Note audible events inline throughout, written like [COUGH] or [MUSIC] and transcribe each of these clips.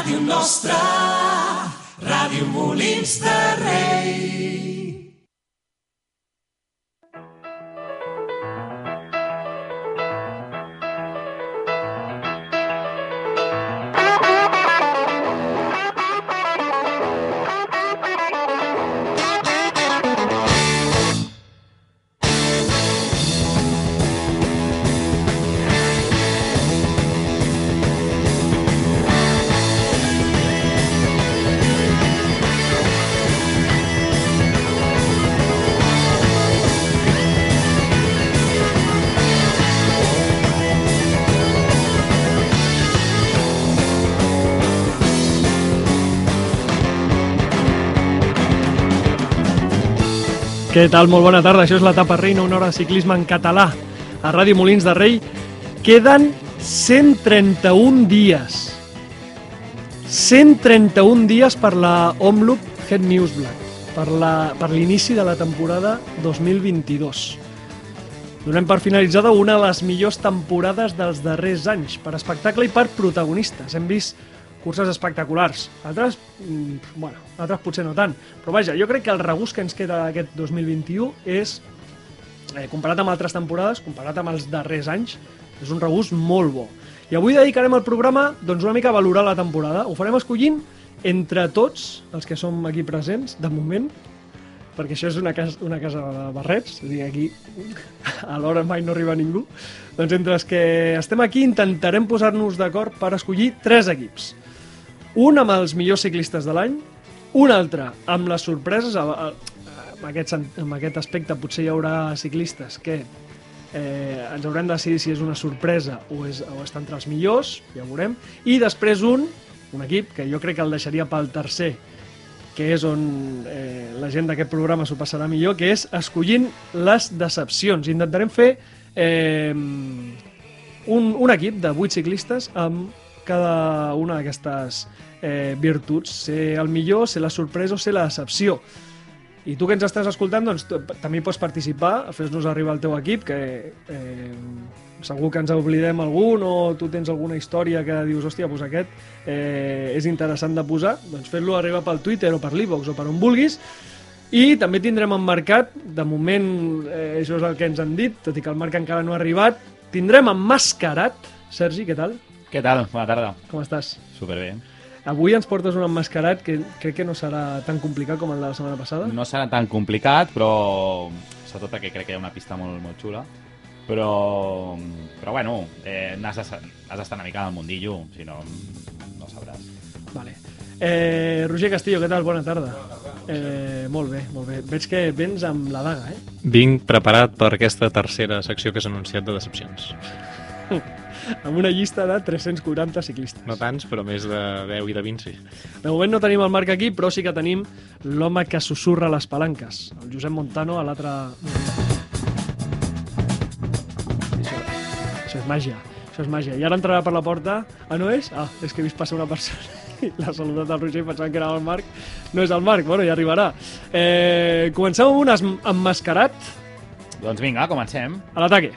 Ràdio Nostra, Ràdio Molins de Què tal? Molt bona tarda. Això és l'etapa reina, una hora de ciclisme en català a Ràdio Molins de Rei. Queden 131 dies. 131 dies per la Omloop Head News Black, la- per l'inici de la temporada 2022. Donem per finalitzada una de les millors temporades dels darrers anys, per espectacle i per protagonistes. Hem vist curses espectaculars. Altres, mm, bueno, altres potser no tant. Però vaja, jo crec que el regust que ens queda d'aquest 2021 és, eh, comparat amb altres temporades, comparat amb els darrers anys, és un regust molt bo. I avui dedicarem el programa doncs, una mica a valorar la temporada. Ho farem escollint entre tots els que som aquí presents, de moment, perquè això és una casa, una casa de barrets, és a dir, aquí a l'hora mai no arriba ningú. Doncs entre els que estem aquí intentarem posar-nos d'acord per escollir tres equips. Un amb els millors ciclistes de l'any, un altre amb les sorpreses, en aquest, en aquest aspecte potser hi haurà ciclistes que eh, ens haurem de decidir si és una sorpresa o, és, o està entre els millors, ja ho veurem, i després un, un equip que jo crec que el deixaria pel tercer, que és on eh, la gent d'aquest programa s'ho passarà millor, que és escollint les decepcions. Intentarem fer eh, un, un equip de 8 ciclistes amb cada una d'aquestes eh, virtuts, ser el millor, ser la sorpresa o ser la decepció. I tu que ens estàs escoltant, doncs tu, també pots participar, fes-nos arribar el teu equip, que eh, segur que ens oblidem algun o tu tens alguna història que dius, hòstia, doncs aquest eh, és interessant de posar, doncs fes-lo arribar pel Twitter o per l'e-box o per on vulguis, i també tindrem emmarcat, de moment eh, això és el que ens han dit, tot i que el marc encara no ha arribat, tindrem emmascarat, Sergi, què tal? Què tal? Bona tarda. Com estàs? Superbé. Avui ens portes un emmascarat que crec que no serà tan complicat com el de la setmana passada. No serà tan complicat, però sobretot perquè crec que hi ha una pista molt, molt xula. Però, però bueno, eh, d'estar has d'estar una mica al mundillo, si no, no sabràs. Vale. Eh, Roger Castillo, què tal? Bona tarda. Eh, molt bé, molt bé. Veig que vens amb la daga, eh? Vinc preparat per aquesta tercera secció que has anunciat de decepcions. [LAUGHS] Amb una llista de 340 ciclistes. No tants, però més de 10 i de 20, sí. De moment no tenim el Marc aquí, però sí que tenim l'home que susurra les palanques, el Josep Montano a l'altre... Això, això és màgia, això és màgia. I ara entrarà per la porta... Ah, no és? Ah, és que he vist passar una persona [LAUGHS] i l'ha saludat el Roger pensant que era el Marc. No és el Marc, bueno, ja arribarà. Eh, comencem amb un emmascarat Doncs vinga, comencem. a l'ataque.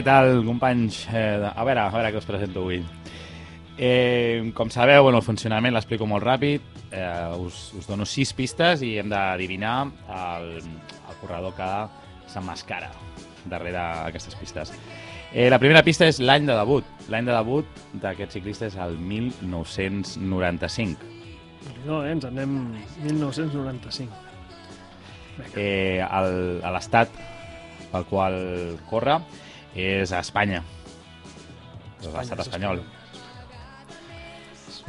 Què tal, companys? Eh, a veure, a veure què us presento avui. Eh, com sabeu, bueno, el funcionament l'explico molt ràpid. Eh, us, us dono sis pistes i hem d'adivinar el, el corredor que s'emmascara darrere d'aquestes pistes. Eh, la primera pista és l'any de debut. L'any de debut d'aquest ciclista és el 1995. No, eh, ens anem 1995. Eh, el- a l'estat pel qual corre és a Espanya. És a l'estat espanyol.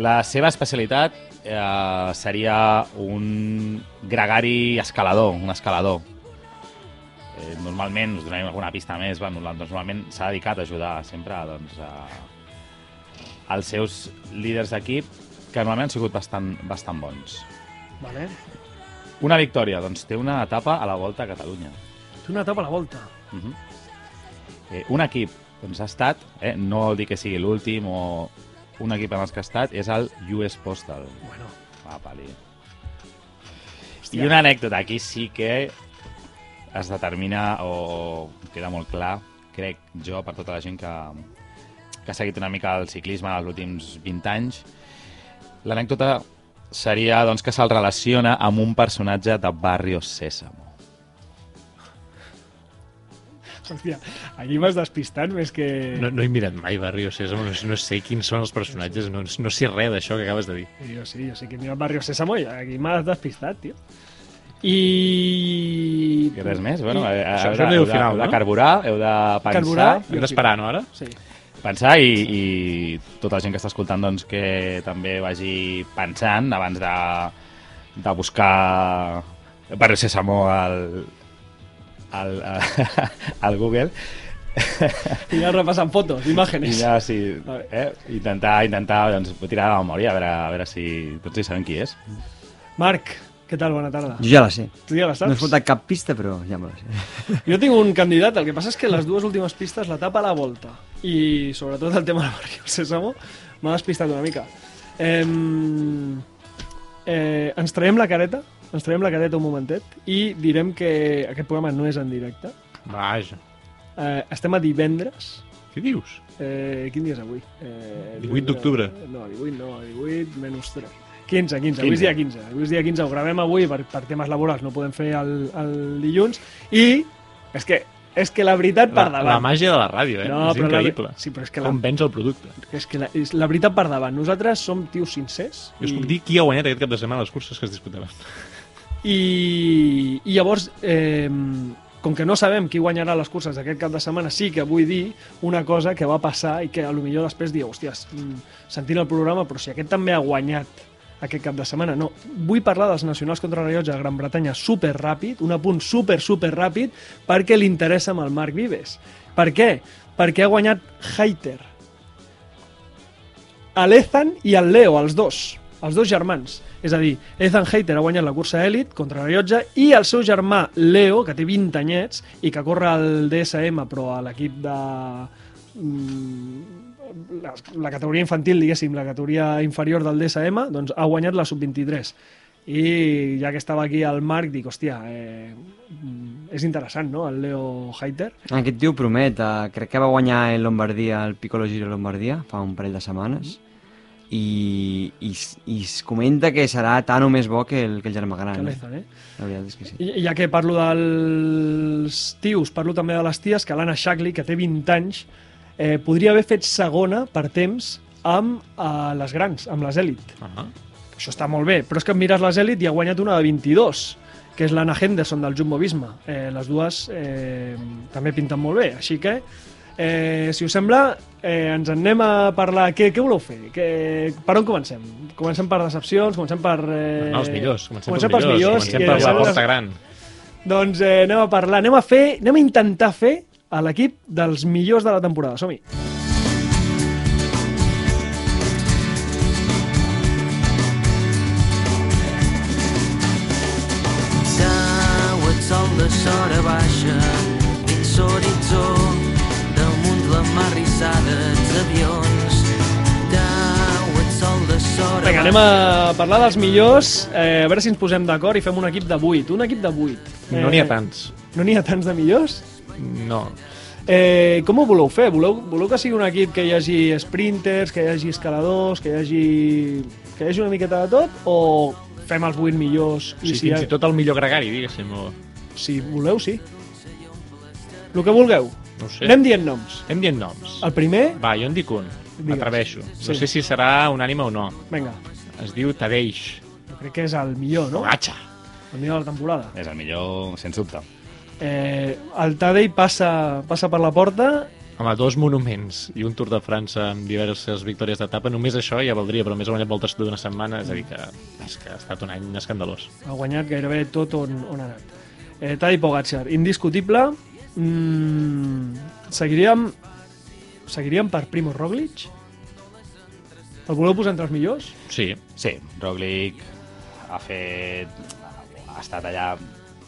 La seva especialitat eh, seria un gregari escalador, un escalador. Eh, normalment, us donarem alguna pista més, bueno, doncs normalment s'ha dedicat a ajudar sempre doncs, a, als seus líders d'equip, que normalment han sigut bastant, bastant bons. Vale. Una victòria, doncs té una etapa a la Volta a Catalunya. Té una etapa a la volta. Uh -huh. Eh, un equip doncs, ha estat, eh, no vol dir que sigui l'últim o un equip en els que ha estat, és el US Postal. Bueno, Ah, pali. I una anècdota, aquí sí que es determina o queda molt clar, crec jo, per tota la gent que, que ha seguit una mica el ciclisme en els últims 20 anys. L'anècdota seria doncs, que se'l relaciona amb un personatge de Barrio Sésamo. Hòstia, aquí m'has despistat més que... No, no he mirat mai Barrio Sésamo, no, no sé quins són els personatges, no, no sé res d'això que acabes de dir. Jo sí, jo sí que mira el Barrio Sésamo i aquí m'has despistat, tio. I... I res més? Bueno, I... eh, heu, això de, heu, de, final, heu de no? carburar, heu de pensar, Carburar. Hem d'esperar, no, ara? Sí. pensar i, i tota la gent que està escoltant doncs, que també vagi pensant abans de, de buscar Barrio Sésamo al, al, [LAUGHS] al Google I ja repassant fotos, i imágenes. ja, sí, eh, intentar, intentar doncs, tirar de la memòria a veure, a veure si tots hi sabem qui és. Marc, què tal? Bona tarda. Jo ja la sé. Tu ja la No he saps? escoltat cap pista, però ja me la sé. [LAUGHS] Jo tinc un candidat, el que passa és que les dues últimes pistes la tapa a la volta i sobretot el tema del Barrio Sésamo m'ha despistat una mica. Eh, eh, ens traiem la careta, ens traiem la careta un momentet i direm que aquest programa no és en directe. Vaja. Eh, estem a divendres. Què dius? Eh, quin dia és avui? Eh, 18 d'octubre. No, 18 no, 18 menys 3. 15, 15, avui és dia 15. Avui és dia 15, ho gravem avui per, per temes laborals, no podem fer el, el dilluns. I és que, és que la veritat per La, davant... la màgia de la ràdio, eh? No, és però la- increïble. sí, però és que la- Com vens el producte. És que la, és la veritat per davant. Nosaltres som tios sincers. Jo us puc dir qui ha guanyat aquest cap de setmana les curses que es disputaven. I, i llavors, eh, com que no sabem qui guanyarà les curses d'aquest cap de setmana, sí que vull dir una cosa que va passar i que a lo millor després diu, hòsties, mm, sentint el programa, però si aquest també ha guanyat aquest cap de setmana. No, vull parlar dels nacionals contra rellotge de Gran Bretanya super ràpid, un apunt super, super ràpid, perquè li interessa amb el Marc Vives. Per què? Perquè ha guanyat Haiter. L'Ethan i el Leo, els dos, els dos germans. És a dir, Ethan Hater ha guanyat la cursa Elite contra rellotge i el seu germà Leo, que té 20 anyets i que corre al DSM però a l'equip de... mm, La, la categoria infantil, diguéssim, la categoria inferior del DSM, doncs ha guanyat la sub-23. I ja que estava aquí el Marc, dic, hòstia, eh, mm, és interessant, no?, el Leo Haiter. Aquest tio promet, eh, crec que va guanyar el Lombardia, el Piccolo Giro Lombardia, fa un parell de setmanes, i, i, i es comenta que serà tan o més bo que el, que el germà gran. Que Eh? eh? La veritat és que sí. I ja que parlo dels tios, parlo també de les ties, que l'Anna Shackley, que té 20 anys, eh, podria haver fet segona per temps amb eh, les grans, amb les Elite. Ah, Això està molt bé, però és que mires les Elite i ha guanyat una de 22, que és l'Anna Henderson del Jumbo Visma. Eh, les dues eh, també pinten molt bé, així que, eh, si us sembla, eh, ens en anem a parlar... Què, què voleu fer? Que, per on comencem? Comencem per decepcions, comencem per... Eh, no, els millors. Comencem, comencem pels millors. Comencem per la porta gran. doncs eh, anem a parlar, anem a fer, anem a intentar fer a l'equip dels millors de la temporada. Som-hi. Anem a parlar dels millors, eh, a veure si ens posem d'acord i fem un equip de 8. Un equip de 8. No n'hi ha tants. No n'hi ha tants de millors? No. Eh, com ho voleu fer? Voleu, voleu que sigui un equip que hi hagi sprinters, que hi hagi escaladors, que hi hagi, que hi hagi una miqueta de tot? O fem els 8 millors? O sigui, si, fins i tot el millor gregari, diguéssim. O... si voleu, sí. El que vulgueu. No sé. Anem dient noms. Hem dient noms. El primer, Va, jo en dic un. M'atreveixo. Sí. No sé si serà un ànima o no. vinga, Es diu Tadeix. jo crec que és el millor, no? Gacha. El millor de la temporada. És el millor, sens dubte. Eh, el Tadei passa, passa per la porta Home, dos monuments i un Tour de França amb diverses victòries d'etapa, només això ja valdria, però més ha guanyat voltes d'una setmana, és a dir que, és que ha estat un any escandalós. ha guanyat gairebé tot on, on ha anat. Eh, Tadej Pogacar, indiscutible. Mm, seguiríem, seguiríem per Primo Roglic? El voleu posar entre els millors? Sí, Sí, Roglic ha fet... ha estat allà...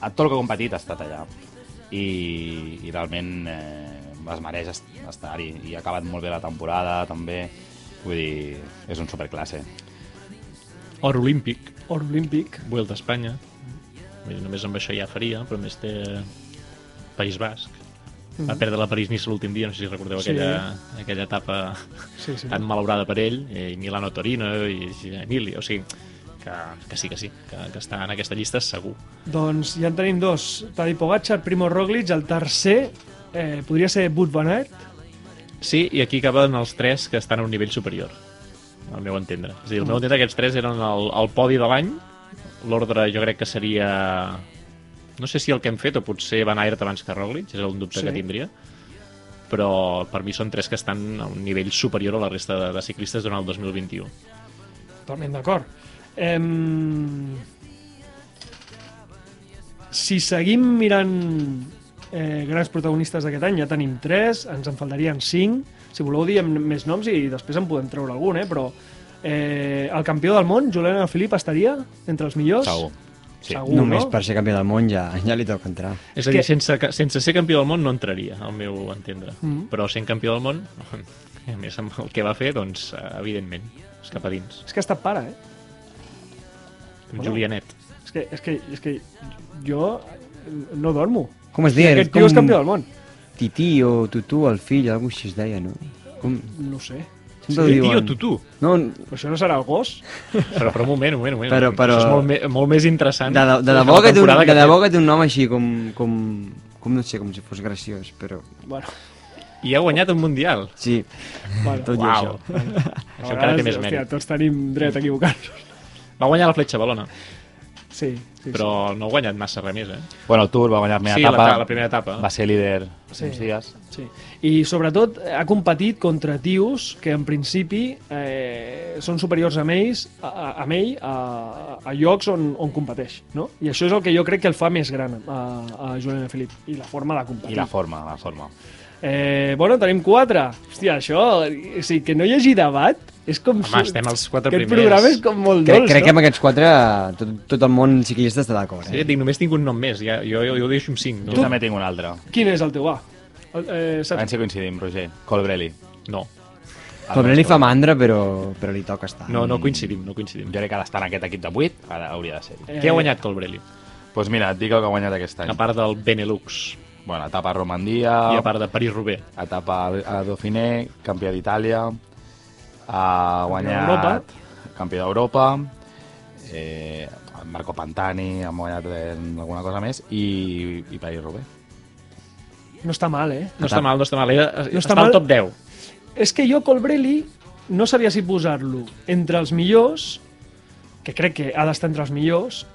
A tot el que ha competit ha estat allà. i, i realment eh, es mereix est- estar-hi i ha acabat molt bé la temporada també vull dir, és un superclasse Or olímpic, Or olímpic. Vuelta a Espanya. Vull dir, només amb això ja faria, però més té País Basc. Va perdre la París-Niça l'últim dia, no sé si recordeu Sí. aquella, aquella etapa Sí, sí. tan malaurada per ell, i Milano-Torino i Emili, o sigui, que, que sí, que sí, que, que està en aquesta llista segur. Doncs ja en tenim dos. Tadej Pogacar, Primo Roglic, el tercer eh, podria ser Wout van Aert. Sí, i aquí acaben els tres que estan a un nivell superior, al meu entendre. És a dir, al meu entendre aquests tres eren el, el podi de l'any, l'ordre jo crec que seria... No sé si el que hem fet, o potser Van Aert abans que Roglic, és un dubte Sí. que tindria, però per mi són tres que estan a un nivell superior a la resta de, de ciclistes durant el 2021. Totalment d'acord. Em... Si seguim mirant eh, grans protagonistes d'aquest any, ja tenim tres, ens en faltarien cinc. Si voleu diem més noms i després en podem treure algun, eh? però eh, el campió del món, Julián Alaphilippe, estaria entre els millors? segur sí. Segur, Només no? per ser campió del món ja, ja li toca entrar. És a dir, que- sense, sense ser campió del món no entraria, al meu entendre. Mhm. Però sent campió del món, [LAUGHS] a més amb el que va fer, doncs, eh, evidentment, és cap a dins. És que ha estat pare, eh? Un Bueno. Julianet. És que, és que, és que jo no dormo. Com es I deia? aquest tio és campió del món. Tití o Tutú, el fill, alguna cosa així es deia, no? Com... No ho sé. Sempre Sí, ho tio, diuen. tu, tu. No, Però això no serà el gos? Però, però un moment, un moment, un moment. Però- però- Això és molt, me, molt més interessant. de, de, de, la debò que té un, temporada de debò que té un nom així com, com, com no sé, com si fos graciós, però Bueno, I ha guanyat un Mundial. sí, bueno. tot i Uau. això. Això encara té més hòstia, mèrit. tots tenim dret a equivocar-nos. Va guanyar la Fletxa Balona, Sí, sí, però no ha guanyat massa res més, eh? bueno, el Tour va guanyar la primera Sí, la etapa ta- la primera etapa. va ser líder Sí. uns dies sí. I sobretot ha competit contra tios que en principi eh, són superiors a ells, a, a, amb ell a, a llocs on, on competeix, no? I això és el que jo crec que el fa més gran a, a Julián Felip i la forma de competir. i la forma, la forma Eh, bueno, tenim quatre. Hòstia, això, o sigui, que no hi hagi debat, és com... Home, estem als quatre Aquest primers. programa és com molt Crec, dolç, crec que no? amb aquests quatre tot, tot el món ciclista està d'acord. Sí, Eh? dic, només tinc un nom més. Ja, jo, jo, jo ho deixo amb cinc. jo No? també tinc un altre Quin és el teu A? El, eh, a saps? veure si coincidim, Roger Colbrelli no. Pobre li fa mandra, però, però li toca estar. No, no coincidim, no coincidim. jo crec que ha d'estar en aquest equip de 8 ara hauria de ser-hi Eh, Què ha guanyat Colbrelli? doncs pues mira, et dic el que ha guanyat aquest any A part del Benelux bueno, etapa a Romandia i a part de París-Roubaix. etapa a Dauphiné, campió d'Itàlia, ha guanyat d'Europa. campió d'Europa, eh, Marco Pantani, ha guanyat eh, alguna cosa més, i, i París-Roubaix. No està mal, eh? No està mal, no està mal. Era, No està està mal. al top 10. És que jo, Colbrelli, no sabia si posar-lo entre els millors, que crec que ha d'estar entre els millors,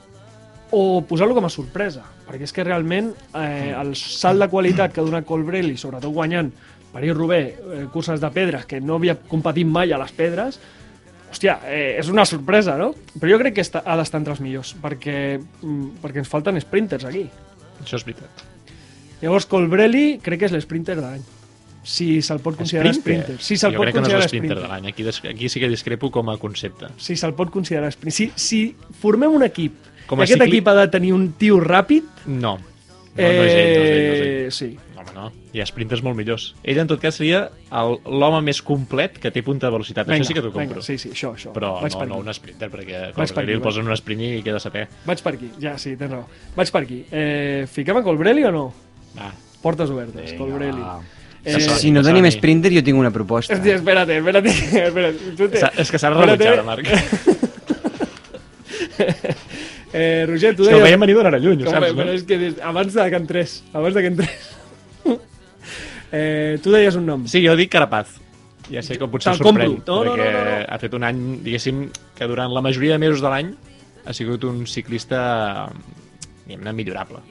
o posar-lo com a sorpresa, perquè és que realment eh, el salt de qualitat que ha donat Colbrelli, sobretot guanyant París-Roubaix, eh, curses de pedres, que no havia competit mai a les pedres, hòstia, eh, és una sorpresa, no? Però jo crec que està, ha d'estar entre els millors, perquè, mm, perquè ens falten sprinters aquí. Això és veritat. Llavors, Colbrelli crec que és l'sprinter de l'any. Si se'l pot considerar sprinter. Si se'l pot crec que no és considerar sprinter. de l'any. Aquí, aquí sí que discrepo com a concepte. Si se'l pot considerar sprinter. Si, si formem un equip Com a aquest cicli- equip ha de tenir un tio ràpid, No. No, no és ell, no és ell, no és ell. eh, sí. No, home, no. Hi ha sprinters molt millors. Ell, en tot cas, seria el- l'home més complet que té punta de velocitat. Vinga, això sí que t'ho compro. vinga, sí, sí, això, això. Però Vaig no, per no aquí. un sprinter, perquè Vaig per com aquí, el posen un sprint i queda setè. Vaig per aquí, ja, sí, tens raó. Vaig per aquí. Eh, fiquem a Colbrelli o no? Va. Portes obertes, Vinga, Colbrelli. va. Eh, Si, no tenim sprinter, jo tinc una proposta. Hòstia, espérate, espérate, [LAUGHS] espérate. Tu te... És que s'ha de Espérate. rebutjar, Marc. [LAUGHS] Eh, Roger, tu És que deies... veiem venir d'una lluny, ho saps, no? és que des... abans de que entrés, abans de que entrés. [LAUGHS] eh, tu deies un nom. Sí, jo dic Carapaz. Ja sé que potser sorprèn. No, no, perquè no, no, no. ha fet un any, diguéssim, que durant la majoria de mesos de l'any ha sigut un ciclista diguem-ne, millorable.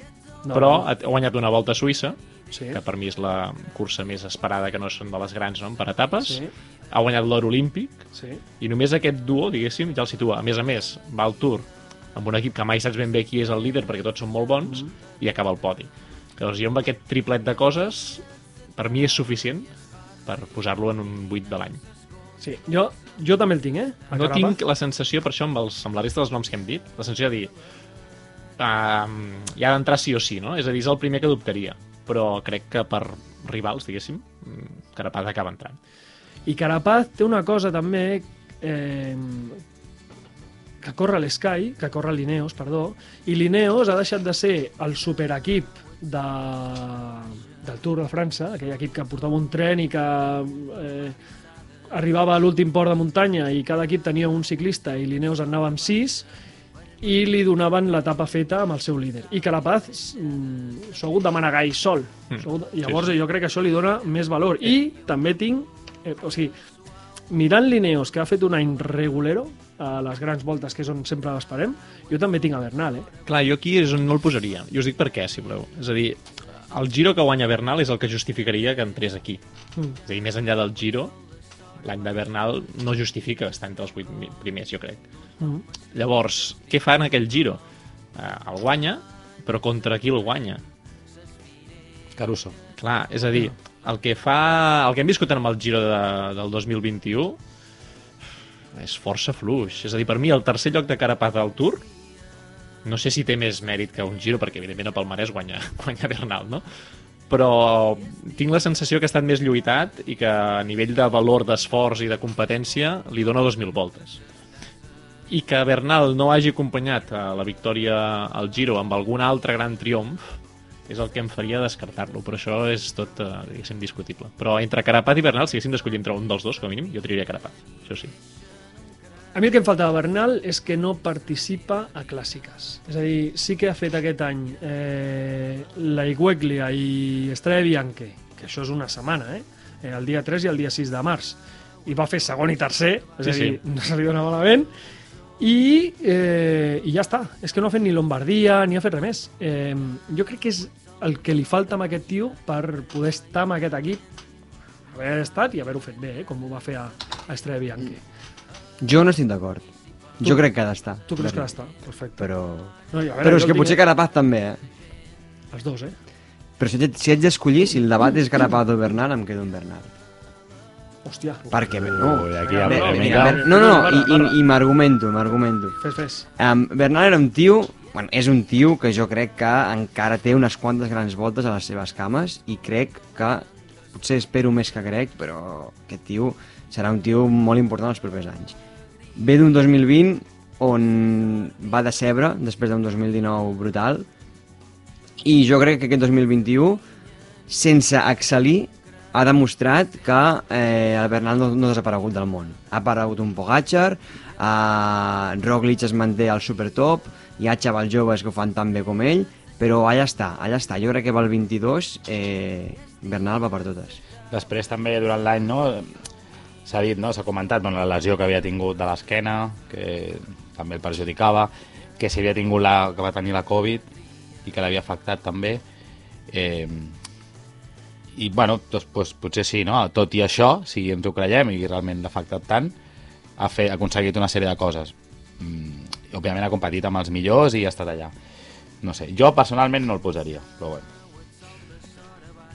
No, Però no. ha ha guanyat una volta a Suïssa, Sí. que per mi és la cursa més esperada, que no són de les grans, no? per etapes. Sí. Ha guanyat l'or olímpic, Sí. i només aquest duo, diguéssim, ja el situa. A més a més, va al Tour amb un equip que mai saps ben bé qui és el líder perquè tots són molt bons, Mm-hmm. i acaba al podi. Llavors, jo amb aquest triplet de coses, per mi és suficient per posar-lo en un 8 de l'any. sí. Jo, jo també el tinc, eh? A No Carapaz. tinc la sensació, per això, amb, els, amb la resta dels noms que hem dit, la sensació de dir um, hi ha d'entrar sí o sí, no? És a dir, és el primer que dubtaria. Però crec que per rivals, diguéssim, mm, Carapaz acaba entrant. I Carapaz té una cosa també eh, que corre l'Sky, que corre l'Ineos, perdó, i l'Ineos ha deixat de ser el superequip de, del Tour de França, aquell equip que portava un tren i que eh, arribava a l'últim port de muntanya i cada equip tenia un ciclista i l'Ineos anava amb sis i li donaven l'etapa feta amb el seu líder. I Carapaz mm, s'ha hagut de manegar ell sol. Mm. Hagut- Llavors jo crec que això li dona més valor. I també tinc... Eh, o sigui, mirant l'Ineos, que ha fet un any regulero a les grans voltes, que és on sempre l'esperem, jo també tinc a Bernal, eh? Clar, jo aquí és on no el posaria. I us dic per què, si voleu. És a dir, el Giro que guanya Bernal és el que justificaria que entrés aquí. Mm. És a dir, més enllà del Giro, l'any de Bernal no justifica estar entre els vuit primers, jo crec. Mm. Llavors, què fa en aquell Giro? Eh, el guanya, però contra qui el guanya? Caruso. Clar, és a dir, el que fa... El que hem viscut amb el Giro de, del 2021 és força fluix. És a dir, per mi el tercer lloc de Carapaz del Tour no sé si té més mèrit que un Giro, perquè evidentment a Palmarès guanya, [LAUGHS] guanya Bernal, no? Però tinc la sensació que ha estat més lluitat i que a nivell de valor d'esforç i de competència li dona 2.000 voltes. I que Bernal no hagi acompanyat a la victòria al Giro amb algun altre gran triomf és el que em faria descartar-lo, però això és tot, eh, diguéssim, discutible. Però entre Carapaz i Bernal, si haguéssim d'escollir entre un dels dos, com a mínim, jo triaria Carapaz, això sí. A mi el que em faltava a Bernal és que no participa a clàssiques. És a dir, sí que ha fet aquest any eh, la Igueglia i Estrella Bianche, que això és una setmana, eh? eh? El dia 3 i el dia 6 de març. I va fer segon i tercer, és Sí, a dir, sí. no se li dona malament. I, eh, I ja està. És que no ha fet ni Lombardia, ni ha fet res més. Eh, jo crec que és el que li falta a aquest tio per poder estar amb aquest equip haver estat i haver-ho fet bé, eh? com ho va fer a, a Estrella Bianchi. Jo no estic d'acord. Jo crec que ha d'estar. Tu creus que ha d'estar? Perfecte. Però... No, veure, Però és que el potser tinc- Carapaz també, eh? Els dos, eh? Però si, si haig d'escollir, si el debat és Carapaz o Bernal, em quedo amb Bernal. Hòstia. Perquè, no, Ui, aquí hi ha vinga. Ber- no, no, Barra, i, i, i m'argumento, m'argumento. Fes, fes. Um, Bernal era un tio, bueno, és un tio que jo crec que encara té unes quantes grans voltes a les seves cames i crec que, potser espero més que crec, però aquest tio serà un tio molt important els propers anys. Ve d'un 2020 on va decebre després d'un 2019 brutal i jo crec que aquest 2021 sense excel·lir ha demostrat que eh, el Bernal no, no ha desaparegut del món. Ha aparegut un Pogacar, eh, Roglic es manté al supertop, hi ha xavals joves que ho fan tan bé com ell, però allà està, allà està. Jo crec que pel 22 eh, Bernal va per totes. Després també durant l'any no, s'ha dit, no, s'ha comentat bueno, la lesió que havia tingut de l'esquena, que també el perjudicava, que si havia tingut la, que va tenir la Covid i que l'havia afectat també. Eh, I bueno, doncs, doncs, potser sí, no? tot i això, si ens ho creiem i realment l'ha afectat tant, ha, fet, ha aconseguit una sèrie de coses. Mm, òbviament ha competit amb els millors i ha estat allà. No sé, jo personalment no el posaria, però bueno.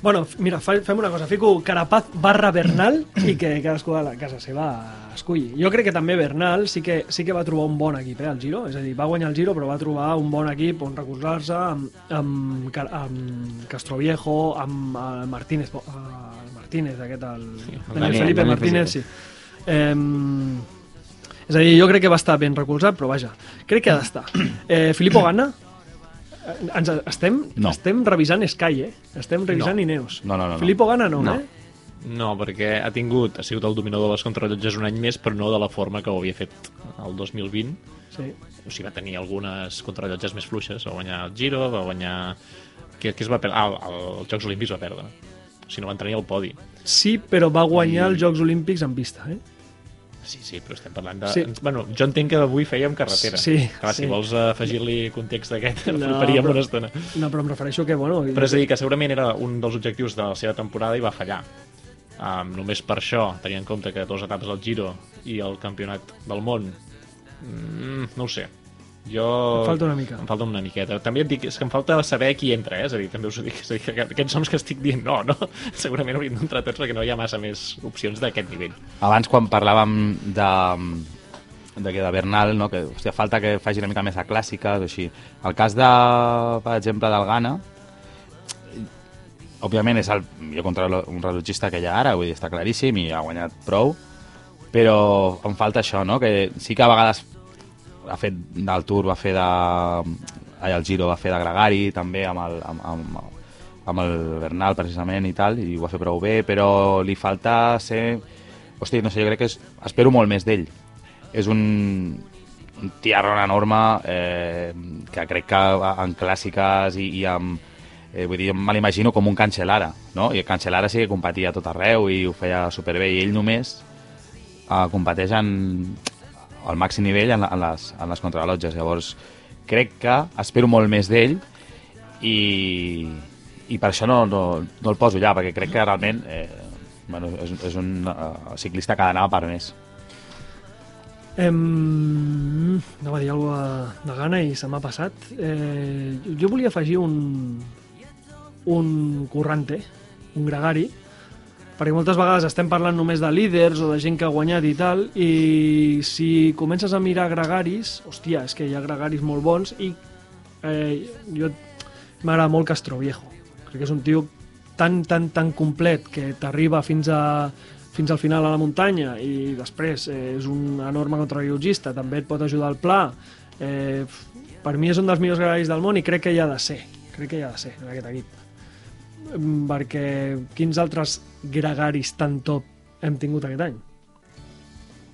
Bueno, mira, fem una cosa. Fico Carapaz barra Bernal i que cadascú a la casa seva esculli. Jo crec que també Bernal sí que, sí que va trobar un bon equip, eh, al Giro. És a dir, va guanyar el Giro, però va trobar un bon equip on recolzar-se amb, amb, amb Castroviejo, amb el Martínez, bo- el Martínez aquest, el, Daniel, Daniel- Felipe Daniel Martínez, sí. Eh, és a dir, jo crec que va estar ben recolzat, però vaja, crec que ha d'estar. Eh, Filippo Ganna, eh, ens estem, No. estem revisant Sky, eh? Estem revisant No. Ineos. No, no, no, no. Filippo Ganna no, No. eh? No, perquè ha tingut, ha sigut el dominador dels contrarrellotges un any més, però no de la forma que ho havia fet el 2020. Sí. O sigui, va tenir algunes contrarrellotges més fluixes. Va guanyar el Giro, va guanyar... Què, què es va perdre? Ah, el, els Jocs Olímpics va perdre. O sigui, no van tenir el podi. Sí, però va guanyar els Jocs Olímpics en pista, eh? Sí, sí, però estem parlant de... Sí. Bueno, jo entenc que avui fèiem carretera. Sí, Clar, sí. si vols afegir-li context d'aquest, No, [LAUGHS] faríem però- una estona. No, però em refereixo que, bueno... Però és a dir, que segurament era un dels objectius de la seva temporada i va fallar. Um, només per això, tenint en compte que dos etapes al Giro i el campionat del món, mm, no ho sé. Jo... Em falta una mica. Em falta una miqueta. També et dic, és que em falta saber qui entra, eh? És a dir, també us ho dic. És a dir, que aquests noms que estic dient, no, no. [LAUGHS] Segurament haurien d'entrar tots perquè no hi ha massa més opcions d'aquest nivell. Abans, quan parlàvem de, de, de Bernal, no? que hòstia, falta que faci una mica més de clàssiques o així. El cas de, per exemple, del Ghana, òbviament és el millor contra un rellotgista que hi ha ara, vull dir, està claríssim i ha guanyat prou, però em falta això, no? que sí que a vegades ha fet del Tour, va fer de... Ai, el Giro va fer de Gregari, també amb el, amb, amb, amb el Bernal precisament i tal, i ho va fer prou bé, però li falta ser... Hosti, no sé, jo crec que és... espero molt més d'ell. És un, un tiarron enorme eh, que crec que en clàssiques i, i amb... Eh, vull dir, me l'imagino com un Cancelara, no? I el Cancelara sí que competia a tot arreu i ho feia superbé, i ell només eh, competeix en, al màxim nivell en, en, les, en les contrarrellotges. Llavors, crec que espero molt més d'ell i, i per això no, no, no el poso allà, perquè crec que realment eh, bueno, és, és un uh, ciclista que ha d'anar per més. Em... Anava a dir alguna cosa de gana i se m'ha passat. Eh, jo volia afegir un, un currante, un gregari, perquè moltes vegades estem parlant només de líders o de gent que ha guanyat i tal, i si comences a mirar gregaris, hòstia, és que hi ha gregaris molt bons i eh, jo m'agrada molt Castroviejo. Crec que és un tio tan, tan, tan complet que t'arriba fins a fins al final a la muntanya i després eh, és un enorme contrarrellotgista, també et pot ajudar al pla. Eh, per mi és un dels millors gregaris del món i crec que hi ha de ser. Crec que hi ha de ser en aquest equip. Mm, Perquè quins altres gregaris tan top hem tingut aquest any?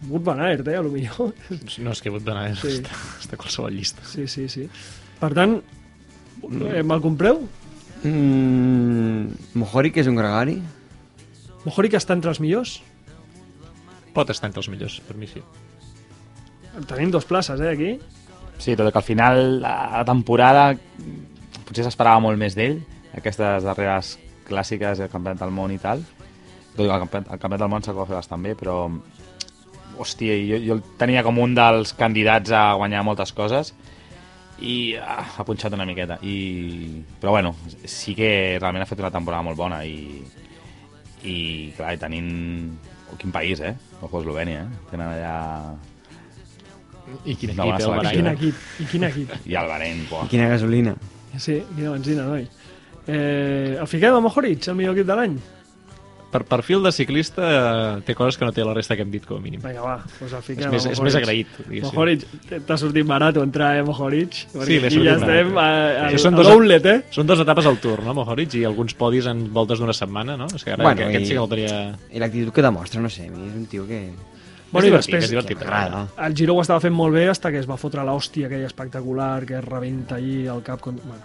Wood Van Aert, eh, a lo millor. [LAUGHS] No, és que Wout van Aert Sí. està, està a qualsevol llista. Sí, sí, sí. Per tant, eh, me'l compreu? Mm, Mohoric és un gregari? Mohoric està entre els millors? Pot estar entre els millors, per mi sí. Tenim dos places, eh, aquí. Sí, tot i que al final la la temporada potser s'esperava molt més d'ell, aquestes darreres clàssiques del Campionat del Món i tal. Tot i que el Campionat, el Campionat del Món s'ha de fer bastant bé, però hòstia, jo, jo el tenia com un dels candidats a guanyar moltes coses i ah, ha punxat una miqueta i... però bueno, sí que realment ha fet una temporada molt bona i, i clar, i tenint oh, quin país, eh? Ojo, Eslovènia, eh? Tenen allà... I quin No, equip, bona el I quin selecció. Bahrain. equip, i quin equip. I el Bahrein, buah. I quina gasolina? Sí, quina benzina, noi. Eh, el fiquem a Mohoric, el millor equip de l'any? Per perfil de ciclista eh, té coses que no té la resta que hem dit com a mínim. Vinga, va, doncs el És fiquem més, a és més agraït. diguéssim. Mohoric, t'ha sortit barat entrar, eh, Mohoric? Perquè Sí, m'he aquí ja sortit estem a, barat. a, Que són a dos- eh? Són dues etapes al Tour, no, Mohoric? I alguns podis en voltes d'una setmana, no? És que ara Bueno, aquest i- sí que el tenia... I l'actitud que demostra, no sé, a mi és un tio que... Bueno, és i divertit, després- és divertit. M'agrada. El Giro ho estava fent molt bé fins que es va fotre l'hòstia aquella espectacular que es rebenta allí al cap. Con... Bueno.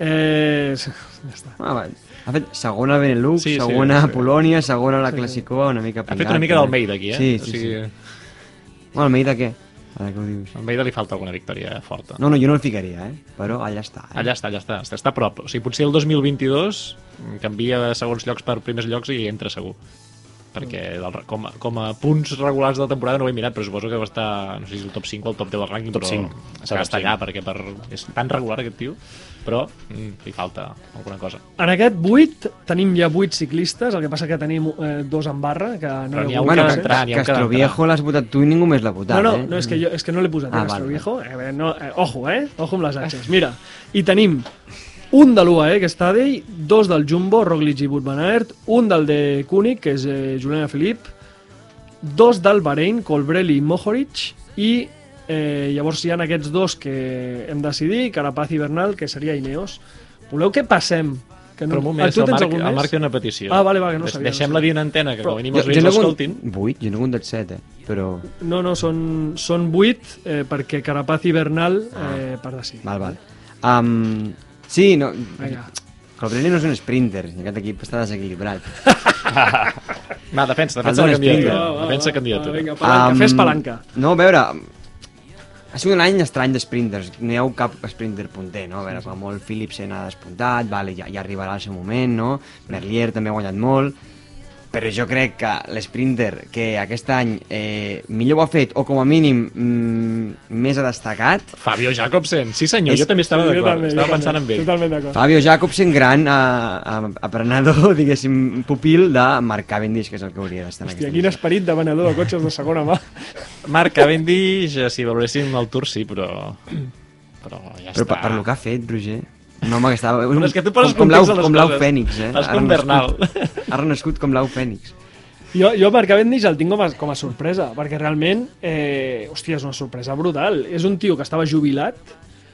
Eh, ja està. Ah, va. Ha fet segona a Benelux, Sí, sí, segona sí. a Polònia, segona a la Sí, sí. Classicó, una mica Ha pingat. fet una mica d'Almeida aquí, eh? Sí, O sí, sigui, sí. Bueno, Almeida què? Ara que ho dius. A Almeida li falta alguna victòria forta. No, no, jo no el ficaria, eh? Però allà està. Eh? Allà està, allà està, està, està a prop. O sigui, potser el 2022 canvia de segons llocs per primers llocs i entra segur. Perquè del, com, a, com a punts regulars de la temporada no ho he mirat, però suposo que va estar, no sé si el top 5 o el top 10 del rànquing, Top però 5. és que Top va estar 5. allà, perquè per, és tan regular aquest tio, però mm, li falta alguna cosa. En aquest 8 tenim ja 8 ciclistes, el que passa que tenim eh, dos en barra, que no Però hi ha un Bueno, que entrar, va Castroviejo l'has votat tu i ningú més l'ha votat, No, no, eh? no és, que jo, és que no l'he posat, Ah, ah, val, Viejo. Eh, bé, no, eh, ojo, eh? Ojo amb les atxes. Mira, i tenim un de l'UAE, que està d'ell, dos del Jumbo, Roglic i Aert, un del de Koenig, que és eh, Juliana Filip, dos del Bahrein, Colbrelli i Mohoric, i eh, llavors hi ha aquests dos que hem decidit, Carapaz i Bernal, que seria Ineos. Voleu que passem? Que Però un moment, Ah, tu el tens Marc, algun el? Marc té una petició. Ah, vale, vale, no sabia, no Deixem-la sabia. dir en antena, que Però- com a mínim els n'he l'escoltin. 8, jo n'he hagut 7, eh? Però... No, no, són, són 8 eh, perquè Carapaz i Bernal eh, per decidir. Val, val. Um, sí, no... Vinga. Colbrelli no és un sprinter, aquest equip està desequilibrat. [LAUGHS] Va, defensa, defensa la un candidatura. defensa candidatura. va, vinga, palanca, Am, fes palanca. No, a veure, ha sigut un any estrany de sprinters. No hi ha cap sprinter punter, no? A veure, com molt Philipsen ha despuntat, vale, ja, ja arribarà el seu moment, no? Merlier també ha guanyat molt. Però jo crec que l'Sprinter, que aquest any eh, millor ho ha fet, o com a mínim mm, més ha destacat, Fabio Jacobsen, sí senyor, És- jo també estava d'acord, jo estava també. pensant en ell. Totalment d'acord. Fabio Jacobsen, gran eh, aprenedor, [LAUGHS] diguéssim, pupil de Mark Cavendish, que és el que hauria d'estar en Hòstia, quin esperit de venedor de cotxes de segona mà. [LAUGHS] Marc Cavendish, eh, si valoréssim el Tour, sí, però... Però ja Però està. per, per lo que ha fet, Roger... Un home que estava... Però és que tu poses com, com com l'au. Fènix, eh? Fas Ha com Bernal. Ha renascut com l'au Fènix. Jo, jo per Cavendish el tinc com a, com a sorpresa, perquè realment, eh, hòstia, és una sorpresa brutal. És un tio que estava jubilat,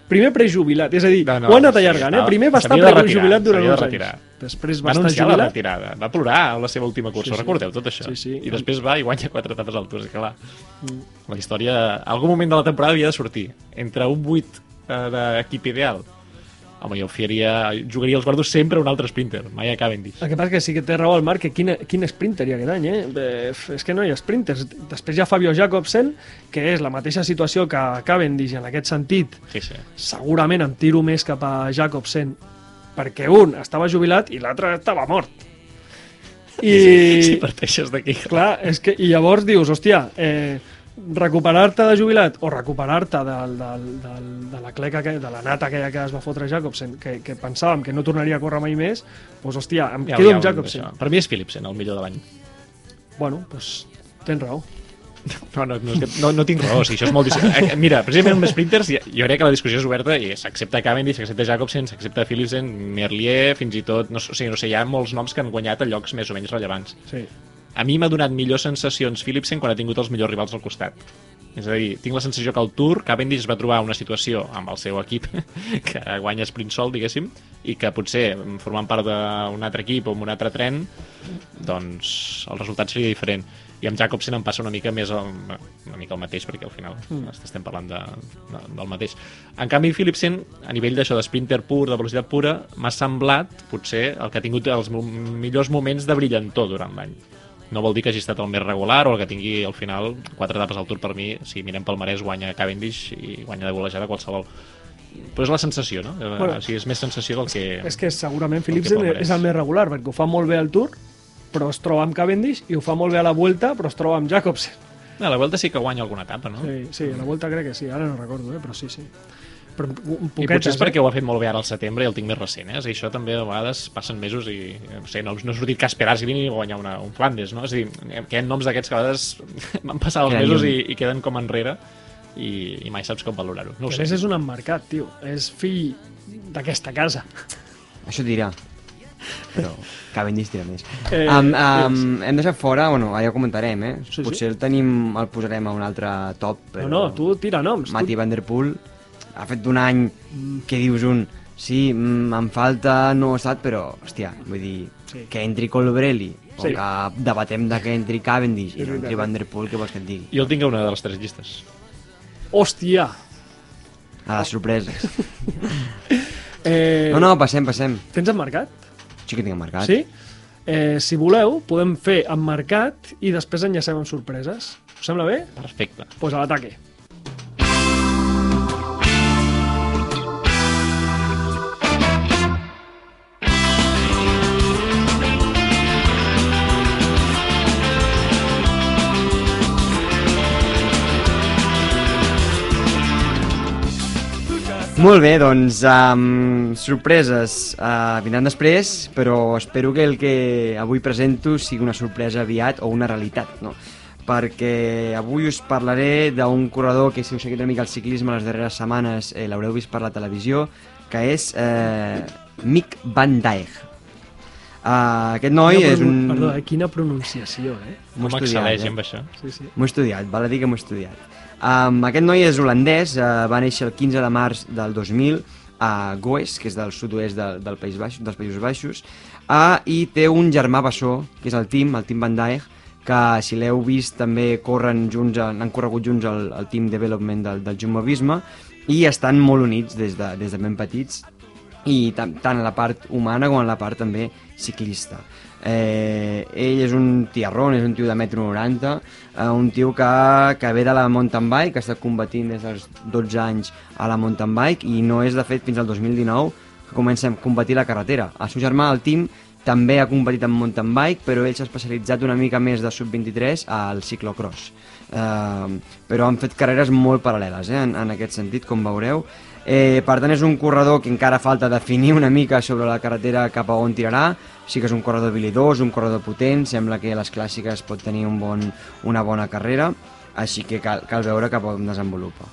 primer prejubilat, és a dir, No, no, ho ha anat sí, allargant, eh? estava- Primer va estar prejubilat durant uns anys. Després Va va estar anunciar la jubilat. retirada, va plorar a la seva última cursa, Sí, sí. recordeu tot això? Sí, sí. I després va i guanya quatre etapes al Tour, és clar. La història, a algun moment de la temporada havia de sortir. Entre un 8 eh, d'equip ideal, home, jo fiaria, jugaria els guardos sempre a un altre sprinter, mai a Cavendish. El que passa que sí que té raó el Marc, que quin, quin sprinter hi ha aquest any, eh? eh? És que no hi ha sprinters. Després hi ha Fabio Jacobsen, que és la mateixa situació que Cavendish en aquest sentit. Sí, sí. Segurament em tiro més cap a Jacobsen, perquè un estava jubilat i l'altre estava mort. I... Si parteixes d'aquí. Clar, és que, i llavors dius, hòstia, eh, recuperar-te de jubilat o recuperar-te del, del, del, de la cleca, que, de la nata aquella que es va fotre Jacobsen, que, que pensàvem que no tornaria a córrer mai més, doncs hòstia, em Ja, quedo ja, amb Jacobsen. Per mi és Philipsen, el millor de l'any. Bueno, doncs tens raó. No, no, no, no, no tinc raó, si això és molt... dis- Eh, Mira, precisament amb sprinters jo crec que la discussió és oberta i s'accepta Cavendish, s'accepta Jacobsen, s'accepta Philipsen, Merlier, fins i tot... No, sé- o sigui, no sé, hi ha molts noms que han guanyat a llocs més o menys rellevants. Sí. A mi m'ha donat millors sensacions Philipsen quan ha tingut els millors rivals al costat. És a dir, tinc la sensació que al Tour Cavendish es va trobar una situació amb el seu equip [LAUGHS] que guanya sprint sol, diguéssim, i que potser formant part d'un altre equip o amb un altre tren, doncs el resultat seria diferent. I amb Jacobsen em passa una mica més el, una mica el mateix, perquè al final mm. estem parlant de, de, del mateix. En canvi, Philipsen, a nivell d'això, de sprinter pur, de velocitat pura, m'ha semblat, potser, el que ha tingut els millors moments de brillantor durant l'any. No vol dir que hagi estat el més regular o el que tingui al final quatre etapes al Tour per mi, si mirem pel marès guanya Cavendish i guanya de golejada qualsevol. Però és la sensació, no? Bueno. Bueno, o sigui, és més sensació del que... És que segurament que Philipsen palmarès. és el més regular, perquè ho fa molt bé al Tour, però es troba amb Cavendish, i ho fa molt bé a la Vuelta, però es troba amb Jacobsen. A la Vuelta sí que guanya alguna etapa, no? Sí, sí, a la Vuelta crec que sí, ara no recordo, eh? però sí, sí. Però un I poquetes, potser és perquè eh? ho ha fet molt bé ara al setembre i el tinc més recent, eh? És a dir, això també a vegades passen mesos i no, sé, no, no ha sortit Casper Asgreen ni guanyar una, un Flandes, no? És a dir, que hi ha noms d'aquests que a vegades [LAUGHS] van passar els mesos i, i queden com enrere i, i mai saps com valorar-ho. No ho a sé. més és un emmarcat, tio. És fill d'aquesta casa. Això et dirà. Però Cavendish tira més. [LAUGHS] Eh, um, um, hem deixat fora, bueno, ja ho comentarem, eh? Sí, sí. Potser el tenim, el posarem a un altre top, però... No, no, tu tira noms. Mati Tu... Van Der Poel ha fet un any que dius un... Sí, mm, em falta no ha estat, però, hòstia, vull dir, Sí. que entri Colbrelli, o Sí. que debatem de que entri Cavendish i És no entri. Van Der Poel, què vols que et digui? Jo el tinc a una de les tres llistes. Hòstia! A les sorpreses. [LAUGHS] Eh, No, no, passem, passem. Tens emmarcat? Sí que tinc marcat. Sí? Eh, si voleu, podem fer emmarcat i després enllacem amb sorpreses. Us sembla bé? Perfecte. Doncs pues a l'ataque. Molt bé, doncs, um, sorpreses uh, vindran després, però espero que el que avui presento sigui una sorpresa aviat o una realitat, no? Perquè avui us parlaré d'un corredor que, si us seguit una mica el ciclisme les darreres setmanes, eh, l'haureu vist per la televisió, que és eh, Mick Van Dijk. Uh, aquest noi Quina és un... Perdó, eh? quina pronunciació, eh? M'ho he Com estudiat, eh? amb això? Sí, sí. M'ho he estudiat, val a dir que m'ho he estudiat. Um, aquest noi és holandès, uh, va néixer el 15 de març del 2000 a Goes, que és del sud-oest del, del País Baix, dels Països Baixos, uh, i té un germà bessó, que és el Tim, el Tim Van Dijk, que si l'heu vist també corren junts, han corregut junts al, al Team Development del, del Jumbo-Visma i estan molt units des de, des de ben petits i tant, tant a la part humana com a la part també ciclista. Eh, ell és un tiarrón, és un tio de metro 90, eh, un tio que, que ve de la mountain bike, que està combatint des dels 12 anys a la mountain bike i no és de fet fins al 2019 que comença a combatir la carretera. El seu germà, el Tim, també ha competit en mountain bike, però ell s'ha especialitzat una mica més de sub-23 al ciclocross. Eh, però han fet carreres molt paral·leles eh, en, en aquest sentit, com veureu. Eh, per tant, és un corredor que encara falta definir una mica sobre la carretera cap a on tirarà. Sí que és un corredor habilidós, un corredor potent, sembla que a les clàssiques pot tenir un bon, una bona carrera, així que cal, cal veure cap a on desenvolupa.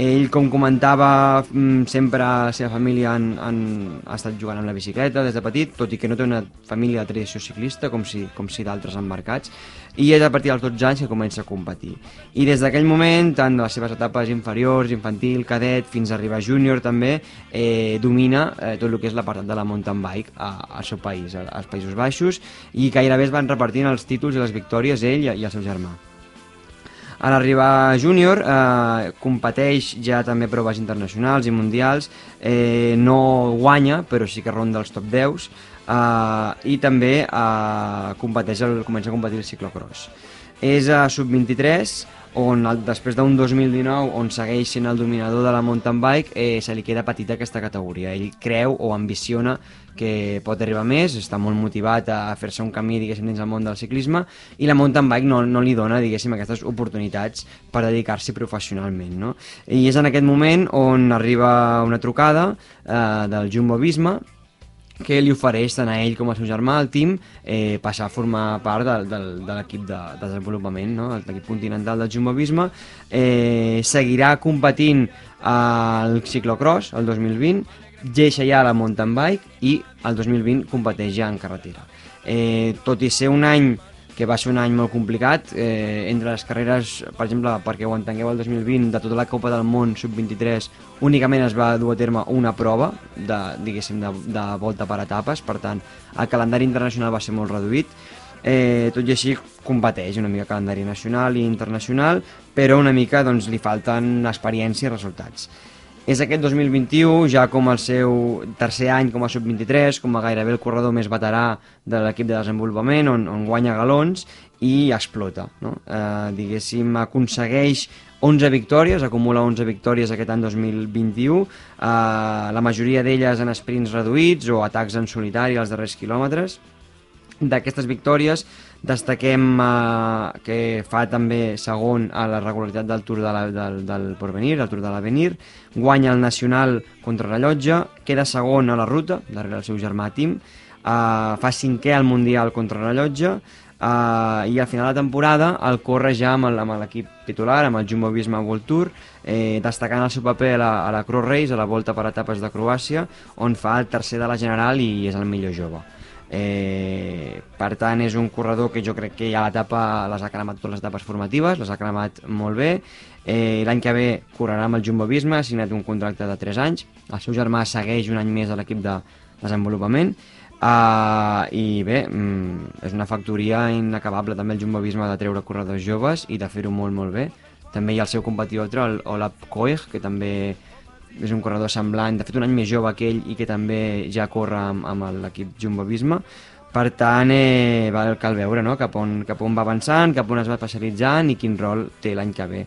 Ell, com comentava, mm, sempre la seva família han, han, ha estat jugant amb la bicicleta des de petit, tot i que no té una família de tradició ciclista, com si, com si d'altres embarcats, i és a partir dels 12 anys que comença a competir. I des d'aquell moment, tant de les seves etapes inferiors, infantil, cadet, fins a arribar a júnior també, eh, domina eh, tot el que és l'apartat de la mountain bike a, al seu país, als Països Baixos, i gairebé es van repartint els títols i les victòries ell i, i el seu germà. A l'arribar júnior eh, competeix ja també proves internacionals i mundials, eh, no guanya però sí que ronda els top 10 eh, i també eh, competeix el, comença a competir el ciclocross. És a sub-23 on el, després d'un 2019 on segueix sent el dominador de la mountain bike eh, se li queda petita aquesta categoria. Ell creu o ambiciona que pot arribar més, està molt motivat a fer-se un camí diguéssim dins el món del ciclisme i la mountain bike no, no li dona diguéssim aquestes oportunitats per dedicar-s'hi professionalment. No? I és en aquest moment on arriba una trucada eh, del Jumbo Visma que li ofereix tant a ell com al seu germà, al team, eh, passar a formar part de, de, de l'equip de, de desenvolupament, no? l'equip continental del Jumbo Visma. Eh, seguirà competint al ciclocross el 2020, deixa ja la mountain bike i el 2020 competeix ja en carretera. Eh, tot i ser un any que va ser un any molt complicat, eh, entre les carreres, per exemple, perquè ho entengueu el 2020, de tota la Copa del Món Sub-23, únicament es va dur a terme una prova, de, diguéssim, de, de volta per etapes, per tant, el calendari internacional va ser molt reduït, eh, tot i així competeix una mica calendari nacional i internacional, però una mica doncs, li falten experiència i resultats. És aquest 2021, ja com el seu tercer any com a sub-23, com a gairebé el corredor més veterà de l'equip de desenvolupament, on, on guanya galons i explota. No? Eh, diguéssim, aconsegueix 11 victòries, acumula 11 victòries aquest any 2021, eh, la majoria d'elles en sprints reduïts o atacs en solitari als darrers quilòmetres. D'aquestes victòries destaquem eh, que fa també segon a la regularitat del Tour de la, del, del Porvenir, el Tour de l'Avenir, guanya el Nacional contra la Llotja, queda segon a la ruta, darrere el seu germà Tim, eh, fa cinquè al Mundial contra la Llotja, Uh, i al final de la temporada el corre ja amb l'equip titular, amb el Jumbo Visma World Tour, eh, destacant el seu paper a la, a la Cross Race, a la volta per etapes de Croàcia, on fa el tercer de la General i és el millor jove. Eh, per tant, és un corredor que jo crec que ja l'etapa les ha cremat totes les etapes formatives, les ha cremat molt bé. Eh, L'any que ve correrà amb el Jumbo Visma, ha signat un contracte de 3 anys. El seu germà segueix un any més a l'equip de desenvolupament. Uh, i bé, mm, és una factoria inacabable també el Jumbo Visma de treure corredors joves i de fer-ho molt molt bé també hi ha el seu competidor el Koech que també és un corredor semblant, de fet un any més jove que ell i que també ja corre amb, amb l'equip Jumbo Visma. Per tant, eh, val- cal veure no? cap, on, cap on va avançant, cap on es va especialitzant i quin rol té l'any que ve.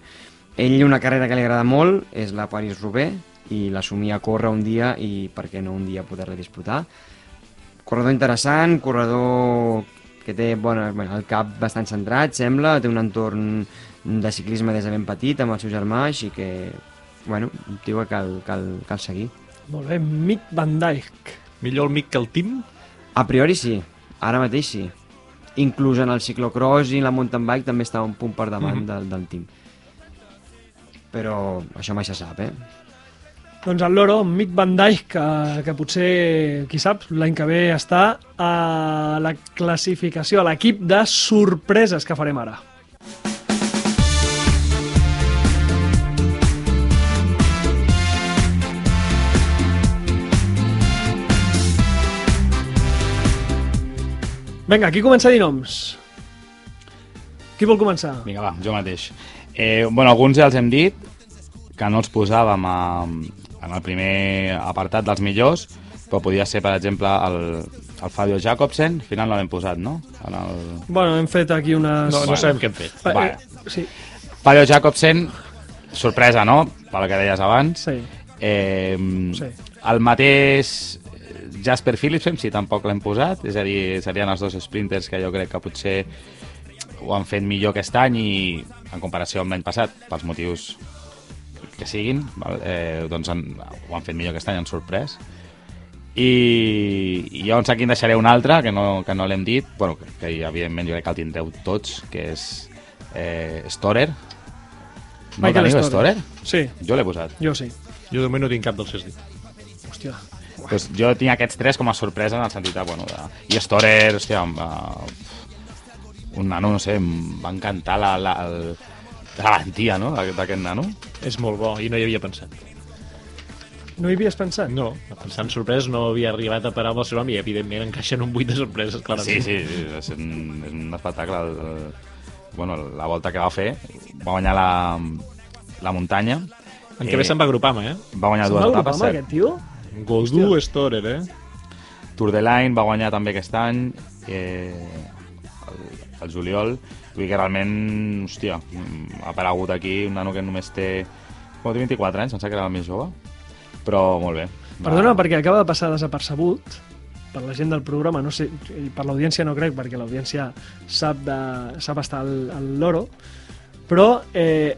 Ell una carrera que li agrada molt és la Paris-Roubaix i l'assumia a córrer un dia i per què no un dia poder-la disputar. Corredor interessant, corredor que té bueno, el cap bastant centrat, sembla, té un entorn de ciclisme des de ben petit amb el seu germà, així que, bueno, un tio que cal, cal, cal seguir. Molt bé, Mick Van Dijk. Millor el Mick que el Tim? A priori sí, ara mateix sí. Inclús en el ciclocross i la mountain bike també està un punt per davant Mhm. del, del team. Però això mai se sap, eh? Doncs el loro, Mick Van Dijk, que, que potser, qui sap, l'any que ve està a la classificació, a l'equip de sorpreses que farem ara. Vinga, qui comença a dir noms? Qui vol començar? Vinga, va, jo mateix. Eh, bueno, alguns ja els hem dit, que no els posàvem a, en el primer apartat dels millors, però podia ser, per exemple, el, el Fabio Jacobsen, al final no l'hem posat, no? En el... Bueno, hem fet aquí unes... No, no sabem què hem fet. Eh, Vale. eh, Sí, Fabio Jacobsen, sorpresa, no?, pel que deies abans. sí. Eh, Sí. El mateix Jasper Philipsen, si tampoc l'hem posat, és a dir, serien els dos sprinters que jo crec que potser ho han fet millor aquest any i en comparació amb l'any passat, pels motius que siguin, val? Eh, doncs han, ho han fet millor aquest any, han sorprès. I, i llavors aquí en deixaré un altre, que no, que no l'hem dit, bueno, que, que evidentment jo crec que el tindreu tots, que és eh, Storer. No Michael teniu Storer. Storer? Sí, Jo l'he posat. jo sí. Jo de moment no tinc cap dels que has dit. Hòstia. Pues jo tinc aquests tres com a sorpresa en el sentit de, bueno, de... i Storer, hòstia, em va... un nano, no sé, em va encantar la, la, el... la valentia, no?, d'aquest nano. És molt bo i no hi havia pensat. No hi havies pensat? No, pensant sorprès no havia arribat a parar amb el seu nom i evidentment encaixa en un buit de sorpreses, Sí, clarament. sí, sí és, un, és un espectacle. El, el, bueno, la volta que va fer, va guanyar la, la muntanya. En què bé se'n va Grupama, eh? Va guanyar dues va etapes, agrupar amb cert. aquest tio? Goldu Storer, eh? Tour de Line va guanyar també aquest any, eh, el, el juliol. Vull que realment, hòstia, mm, ha aparegut aquí un nano que només té... Té 24 anys, em sembla que era el més jove, però molt bé. Va- Perdona, perquè acaba de passar desapercebut per la gent del programa, no sé, i per l'audiència no crec, perquè l'audiència sap, de, sap estar al, al loro, però eh,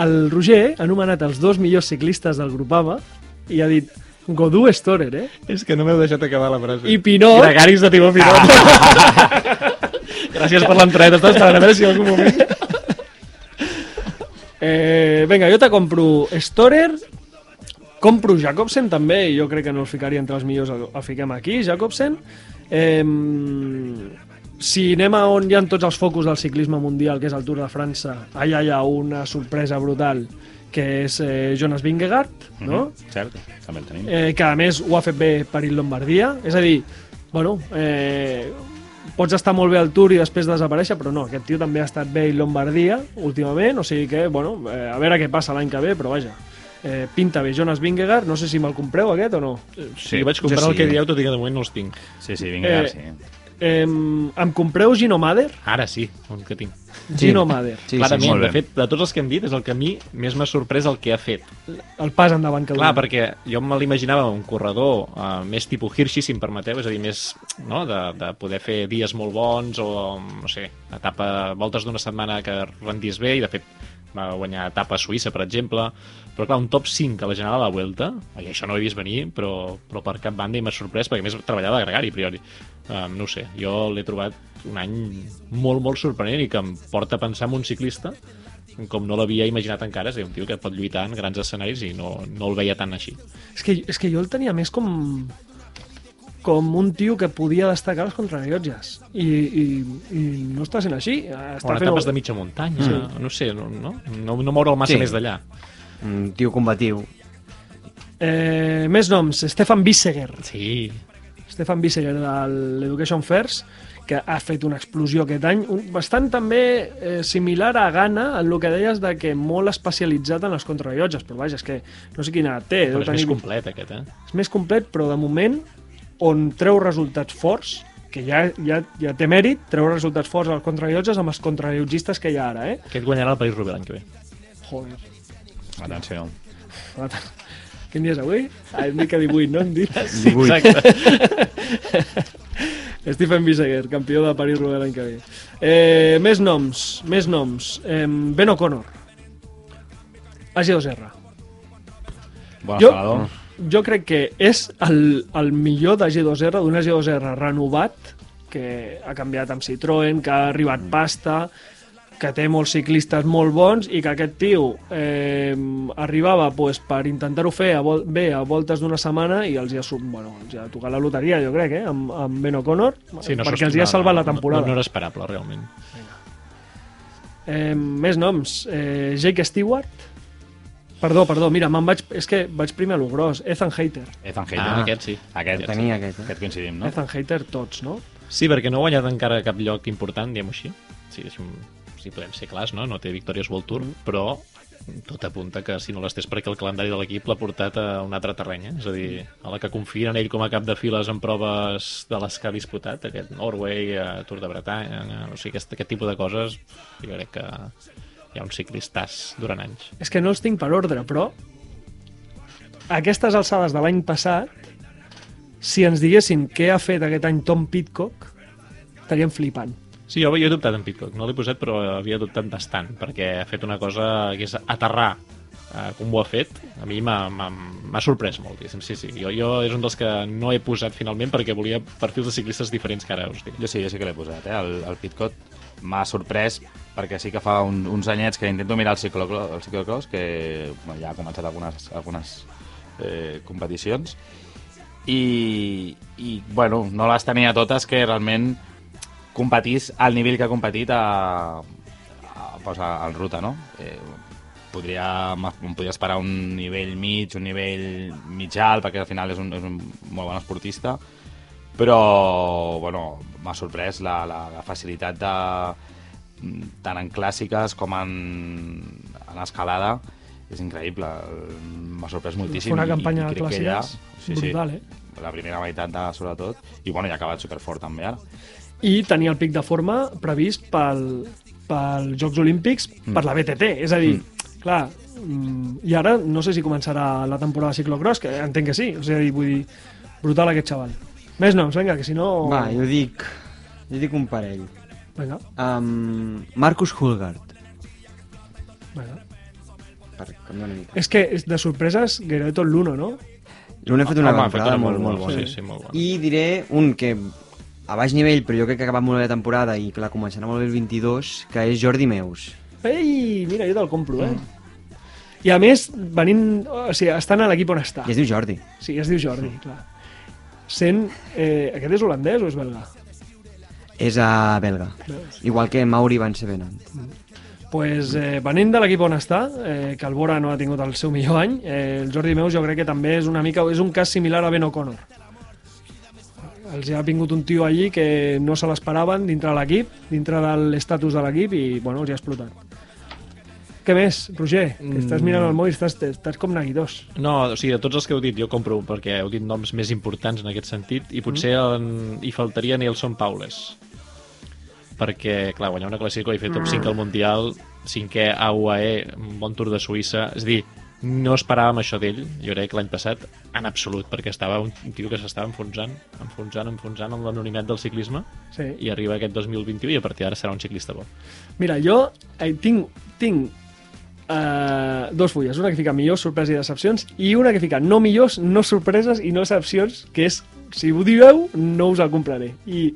el Roger ha anomenat els dos millors ciclistes del Grupama i ha dit Godú Storer, eh? És que no m'heu deixat acabar la frase. I Pinot... Gregaris de Timó Pinot. [LAUGHS] Gràcies per l'entrada. Estava esperant a veure si en algun moment... [LAUGHS] Eh, vinga, jo te compro Storer, compro Jacobsen també, i jo crec que no el ficaria entre els millors, el, el fiquem aquí, Jacobsen. Eh, si anem a on hi ha tots els focus del ciclisme mundial, que és el Tour de França, allà hi ha una sorpresa brutal, que és eh, Jonas Vingegaard, no? Mhm, Cert, també el tenim. eh, que a més ho ha fet bé per il Lombardia, és a dir, bueno, eh, pots estar molt bé al Tour i després desaparèixer, però no, aquest tio també ha estat bé a Lombardia últimament, o sigui que, bueno, eh, a veure què passa l'any que ve, però vaja, eh, pinta bé Jonas Vingegaard, no sé si me'l compreu aquest o no. Sí, jo vaig comprar jo el que sí. dieu, tot i que de moment no els tinc. Sí, sí, vinga, Eh, sí. Eh, em compreu Gino Mader? Ara sí, el que tinc. Gino Mader. Sí, Clarament, molt bé. de fet, de tots els que hem dit, és el que a mi més m'ha sorprès el que ha fet. El pas endavant que Clar, dona. perquè jo me l'imaginava un corredor uh, més tipus Hirschi, si em permeteu, és a dir, més no, de, de poder fer dies molt bons o, no sé, etapa, voltes d'una setmana que rendís bé i, de fet, va guanyar etapa a Suïssa, per exemple, però clar, un top 5 a la general de la Vuelta, i això no ho he vist venir, però, però per cap banda i m'ha sorprès, perquè a més treballava de gregari, a priori. Um, no ho sé, jo l'he trobat un any molt, molt sorprenent i que em porta a pensar en un ciclista com no l'havia imaginat encara, és a dir, un tio que pot lluitar en grans escenaris i no, no el veia tan així. És que, és que jo el tenia més com com un tio que podia destacar els contrarrellotges i, i, i no està sent així O està en fent etapes de mitja muntanya, sí. no sé, no, no, no, no moure'l massa Sí. més d'allà. Un tio combatiu. eh, més noms, Stefan Bisseger Sí, Stefan Bisseger de l'Education First que ha fet una explosió aquest any un, bastant també eh, similar a Ghana en el que deies de que molt especialitzat en les contrarrellotges però vaja, és que no sé quina té però és més tenir- complet aquest, eh? és més complet però de moment on treu resultats forts que ja, ja, ja té mèrit, treu resultats forts als contrarrellotges amb els contrarrellogistes que hi ha ara, eh? Aquest guanyarà el País Roubaix l'any que ve. Joder. Atenció. Quin dia és avui? Ah, hem dit que 18, no? Hem dit? Sí, exacte. Stephen Biseguer, campió de París-Roubaix l'any que ve. Eh, més noms, més noms. Eh, ben O'Connor. AG2R. Bon Jo- escalador. Jo crec que és el, el millor d'AG2R, d'un AG2R renovat, que ha canviat amb Citroën, que ha arribat pasta, que té molts ciclistes molt bons i que aquest tio eh, arribava pues, per intentar-ho fer a vol bé a voltes d'una setmana i els hi ha, bueno, els hi ha tocat la loteria, jo crec, eh, amb, amb Ben O'Connor, Sí, no perquè els hi ha salvat no, la temporada. No, no era esperable, realment. Eh, més noms. Eh, Jake Stewart. Perdó, perdó, mira, me'n vaig... És que vaig primer a lo gros. Ethan Hater. Ethan Hayter. Ah, aquest sí. Aquest, Tenia aquest, eh? aquest coincidim, no? Ethan Hater tots, no? Sí, perquè no ha guanyat encara cap lloc important, diguem-ho així. Sí, si, si podem ser clars, no? No té victòries World Tour, però tot apunta que si no les té és perquè el calendari de l'equip l'ha portat a un altre terreny, eh? és a dir, a la que confien en ell com a cap de files en proves de les que ha disputat, aquest Norway, eh, Tour de Bretanya, eh, o sigui, aquest, aquest tipus de coses, jo crec que hi ha un ciclistàs durant anys. És que no els tinc per ordre, però a aquestes alçades de l'any passat, si ens diguessin què ha fet aquest any Tom Pitcock, estaríem flipant. Sí, jo, jo he dubtat en Pitcock, no l'he posat però havia dubtat bastant, perquè ha fet una cosa que és aterrar eh, com ho ha fet, a mi m'ha- sorprès moltíssim, sí, sí. Jo, jo és un dels que no he posat finalment perquè volia perfils de ciclistes diferents que ara us dic. Jo sí, jo sí que l'he posat, eh? El, el Pitcot m'ha sorprès perquè sí que fa un, uns anyets que intento mirar el ciclocross, el ciclocross que bueno, ja ha començat algunes, algunes eh, competicions i, i bueno, no les tenia totes que realment competís al nivell que ha competit a, a, pues a, al ruta, no? Eh, podria, podria esperar un nivell mig, un nivell mig alt, perquè al final és un, és un molt bon esportista, però bueno, m'ha sorprès la, la, la facilitat de, tant en clàssiques com en, en escalada és increïble, m'ha sorprès moltíssim una i- campanya i de crec que ella- clàssiques brutal, eh? la primera meitat de, sobretot i bueno, ja ha acabat superfort també ara I tenia el pic de forma previst pel, pels Jocs Olímpics per la BTT. És a dir, clar, mm, i ara no sé si començarà la temporada de ciclocross, que entenc que sí. O sigui, vull dir, brutal aquest xaval. Més noms, vinga, que si no... Va, jo dic... Jo dic un parell. Vinga, Um, Marcus Hulgard. vinga. Per una mica. És que és de sorpreses gairebé tot l'uno, no? L'un ha fet una Home, ha fet temporada una molt, molt bona. Sí, sí, molt bona. I diré un que a baix nivell, però jo crec que ha acabat molt bé la temporada i que la començarà molt bé el 22, que és Jordi Meus. Ei, mira, jo te'l compro, eh? I a més, venint... O sigui, estan a l'equip on està. I es diu Jordi. Sí, es diu Jordi, clar. Sent... Eh, aquest és holandès o és belga? És a belga. Igual que Mauri Van Sevenant. pues, eh, venint de l'equip on està, eh, que el Bora no ha tingut el seu millor any, eh, el Jordi Meus jo crec que també és una mica és un cas similar a Ben O'Connor. Els ha vingut un tio allí que no se l'esperaven dintre de l'equip, dintre de l'estatus de l'equip i bueno, els hi ha explotat. Què més, Roger? Que estàs mirant el mòbil, estàs, estàs com neguitós. No, o sigui, de tots els que heu dit, jo compro perquè heu dit noms més importants en aquest sentit i potser en, hi faltaria Nelson Paules perquè, clar, guanyar una classificació i fer top 5 al Mundial, cinquè a UAE, un bon Tour de Suïssa, és a dir, no esperàvem això d'ell, jo crec l'any passat, en absolut, perquè estava un tio que s'estava enfonsant, enfonsant, enfonsant en l'anonimat del ciclisme, Sí. i arriba aquest 2021 i a partir d'ara serà un ciclista bo. Mira, jo eh, tinc, tinc eh, dos fulles, una que fica millors sorpreses i decepcions i una que fica no millors, no sorpreses i no decepcions, que és, si ho dieu, no us el compraré. I,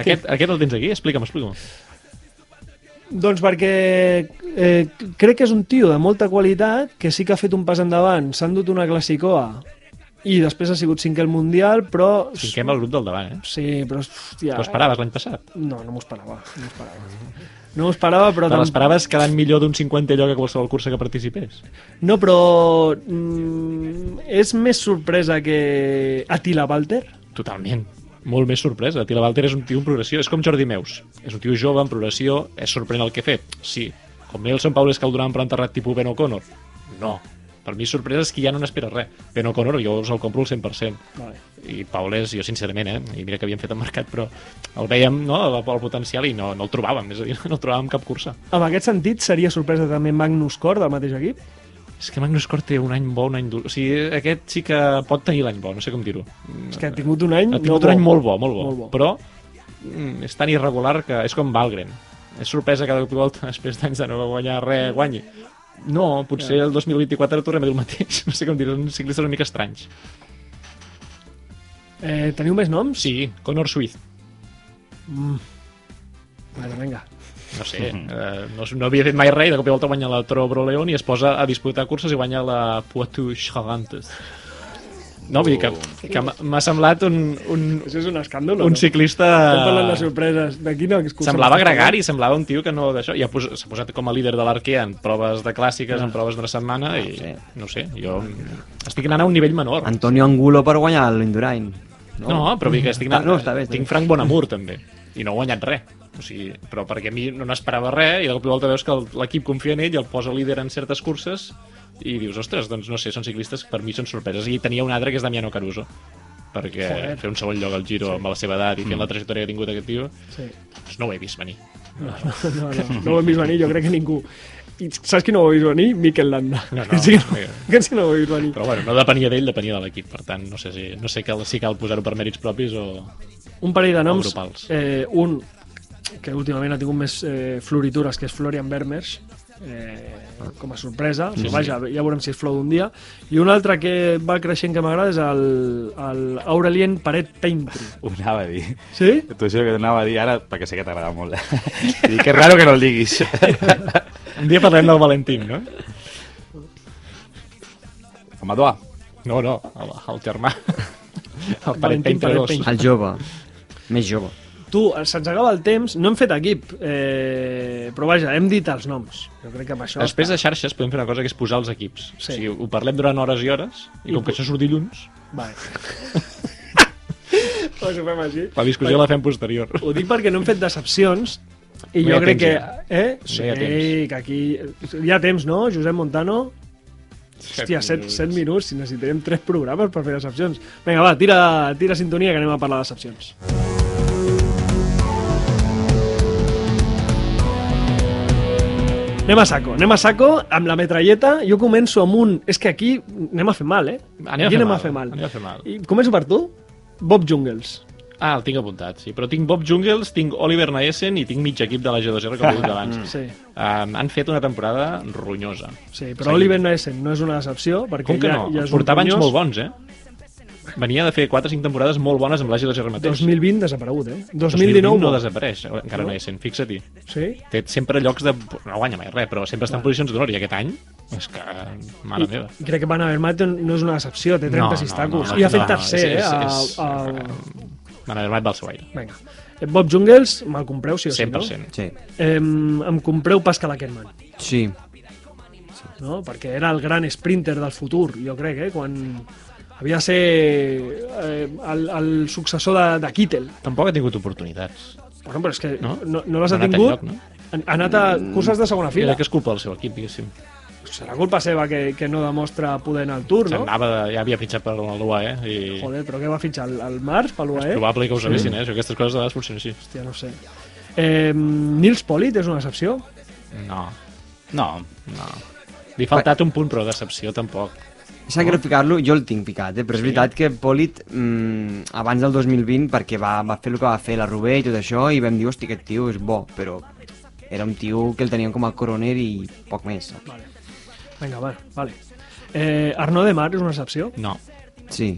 Aquest, aquest el tens aquí? Explica'm, explica'm. Doncs perquè eh, crec que és un tio de molta qualitat que sí que ha fet un pas endavant, s'ha endut una classicoa i després ha sigut cinquè al Mundial, però... Cinquem el grup del davant, eh? Sí, però... Hòstia, T'ho esperaves l'any passat? No, no m'ho esperava. No m'ho esperava. No m'ho esperava, però... Te l'esperaves quedant millor d'un 50 lloc a qualsevol cursa que participés? No, però mm, és més sorpresa que Attila Walter. Totalment. Molt més sorpresa. Tila Walter és un tio en progressió. És com Jordi Meus. És un tio jove en progressió. És sorprenent el que ha fet? Sí. Com Nelson Paul és que el donaven per enterrat tipus Ben O'Connor? No. Per mi sorpresa és que ja no n'espera res. Ben O'Connor jo us el compro al 100%. Vale. I Paules, jo sincerament, eh? I mira que havíem fet el mercat, però el veiem, no?, el, el potencial i no, no el trobàvem. És a dir, [LAUGHS] no el trobàvem cap cursa. En aquest sentit, seria sorpresa també Magnus Cor del mateix equip? És que Magnus Cort té un any bo, un any dur. O sigui, aquest sí que pot tenir l'any bo, no sé com dir-ho. És que ha tingut un any... Ha tingut no un any molt bo, molt bo. Molt bo. Però mm, és tan irregular que és com Valgren. És sorpresa cada volta, després d'anys de no guanyar res, guanyi. No, potser el 2024 tornem a dir el mateix. [LAUGHS] No sé com dir-ho, són ciclistes una mica estranys. Eh, teniu més noms? Sí, Conor Swift. Bueno, vinga. No sé, eh, no, no havia fet mai res i de cop i volta guanya la Toro Broleon i es posa a disputar curses i guanya la Poitou Charantes. No, vull dir que, que m'ha- semblat un, un, Això és un escàndol, un no? ciclista... Estem parlant de sorpreses. D'aquí no... Semblava gregari, semblava un tio que no d'això. Ja pos- s'ha posat com a líder de l'Arquea en proves de clàssiques, en proves d'una setmana i sí. no sé, jo estic anant a un nivell menor. Antonio Angulo per guanyar l'Indurain. No, però vull dir que estic anant... Ah, no, està bé, està tinc. Frank Bonamur també i no ha guanyat res. O sigui, però perquè a mi no n'esperava res i de cop i volta veus que l'equip confia en ell i el posa líder en certes curses i dius, ostres, doncs no sé, són ciclistes que per mi són sorpreses. I tenia un altre que és Damiano Caruso perquè Joder. fer un segon lloc al Giro amb la seva edat i fent la trajectòria que ha tingut aquest tio Sí. doncs no ho he vist venir. No, no, no, no ho hem vist venir, jo crec que ningú. I saps qui no ho ha vist venir? Mikel Landa. No, no, que [LAUGHS] sí no, que sí no ho ha vist venir. Però bueno, no depenia d'ell, depenia de l'equip. Per tant, no sé si, no sé cal, si cal posar-ho per mèrits propis o... Un parell de noms, eh, un que últimament ha tingut més eh, floritures, que és Florian Vermeers, eh, com a sorpresa, sí, sí. vaja, ja veurem si és flou d'un dia, i un altre que va creixent que m'agrada és el, el Aurelien Paret Paintry. Ho anava a dir. Sí? T'ho juro que t'anava a dir ara perquè sé que t'agrada molt. [LAUGHS] I que raro que no el diguis. [LAUGHS] Un dia parlem del Valentín, no? El Matuà. No, no, el, el germà. El Paret 2. Painter. El jove. Més jove. Tu, se'ns acaba el temps, no hem fet equip, eh, però vaja, hem dit els noms. Jo crec que amb això... Després de xarxes podem fer una cosa que és posar els equips. Sí. O sigui, ho parlem durant hores i hores, i com que això surt dilluns, Vale. [LAUGHS] pues ho fem així. la discussió la fem posterior. Ho dic perquè no hem fet decepcions i No jo crec que... temps, Eh? No Sí, temps. que aquí... Hi ha temps, no, Josep Montano? Hòstia, set, minuts. set minuts, si necessitarem tres programes per fer decepcions. Vinga, va, tira, tira sintonia que anem a parlar de decepcions. Anem a saco, anem a saco amb la metralleta. Jo començo amb un... És que aquí anem a fer mal, eh? Anem a aquí fer anem mal, a fer mal. anem a fer mal. I començo per tu? Bob Jungles. Ah, el tinc apuntat, sí. Però tinc Bob Jungels, tinc Oliver Naesen i tinc mig equip de la G2R, com he abans. [LAUGHS] Sí, um, han fet una temporada ronyosa. sí però Oliver Naesen no és una decepció perquè Com que ja, no? ja és Portava anys molt bons, eh? Venia de fer 4 o 5 temporades molt bones amb la G2R mateix. 2020 desaparegut, eh? 2019 2019 no desapareix, encara no, Naesen, fixa-t'hi. Sí? Té sempre llocs de... No guanya mai res, però sempre està en posicions d'honor. I aquest any, és que... Mare meva. I crec que Van Avermaet no és una decepció, té 36 tacos. no, I ha fet no, tercer, és- eh? A, és- a... és- Van Avermaet va al seu aire. Vinga. Eh, Bob Jungels, me'l compreu, sí o sí, 100%. Sí. no? Eh, em compreu Pascal Ackermann, Sí. no? Perquè era el gran sprinter del futur, jo crec, eh? Quan havia de ser eh, el, el successor de, de Kittel. Tampoc ha tingut oportunitats. Bueno, però és que no, No? no, les ha ha anat tingut. enlloc, no? Ha, anat a curses de segona fila. Crec que és culpa del seu equip, diguéssim. Serà culpa seva que, que no demostra poder anar al Tour, no? S'anava de, ja havia fitxat per l'UAE i Joder, però què va fitxar? El, el Març, per és l'UAE? probable que ho sabessin, eh? Això, aquestes coses a vegades funcionen així. Hòstia, no sé. Eh, Nils Polit és una excepció? No, No, no. Li ha faltat un punt, però decepció tampoc. Sacrificar-lo, jo el tinc picat, eh? però és veritat que Polit, mm, abans del 2020, perquè va, va fer el que va fer la Rubé i tot això, i vam dir, hosti, aquest tio és bo, però era un tio que el tenien com a coroner i poc més. saps? Vale. Vinga, va, vale. Eh, Arnaud de Mar és una excepció? No. Sí.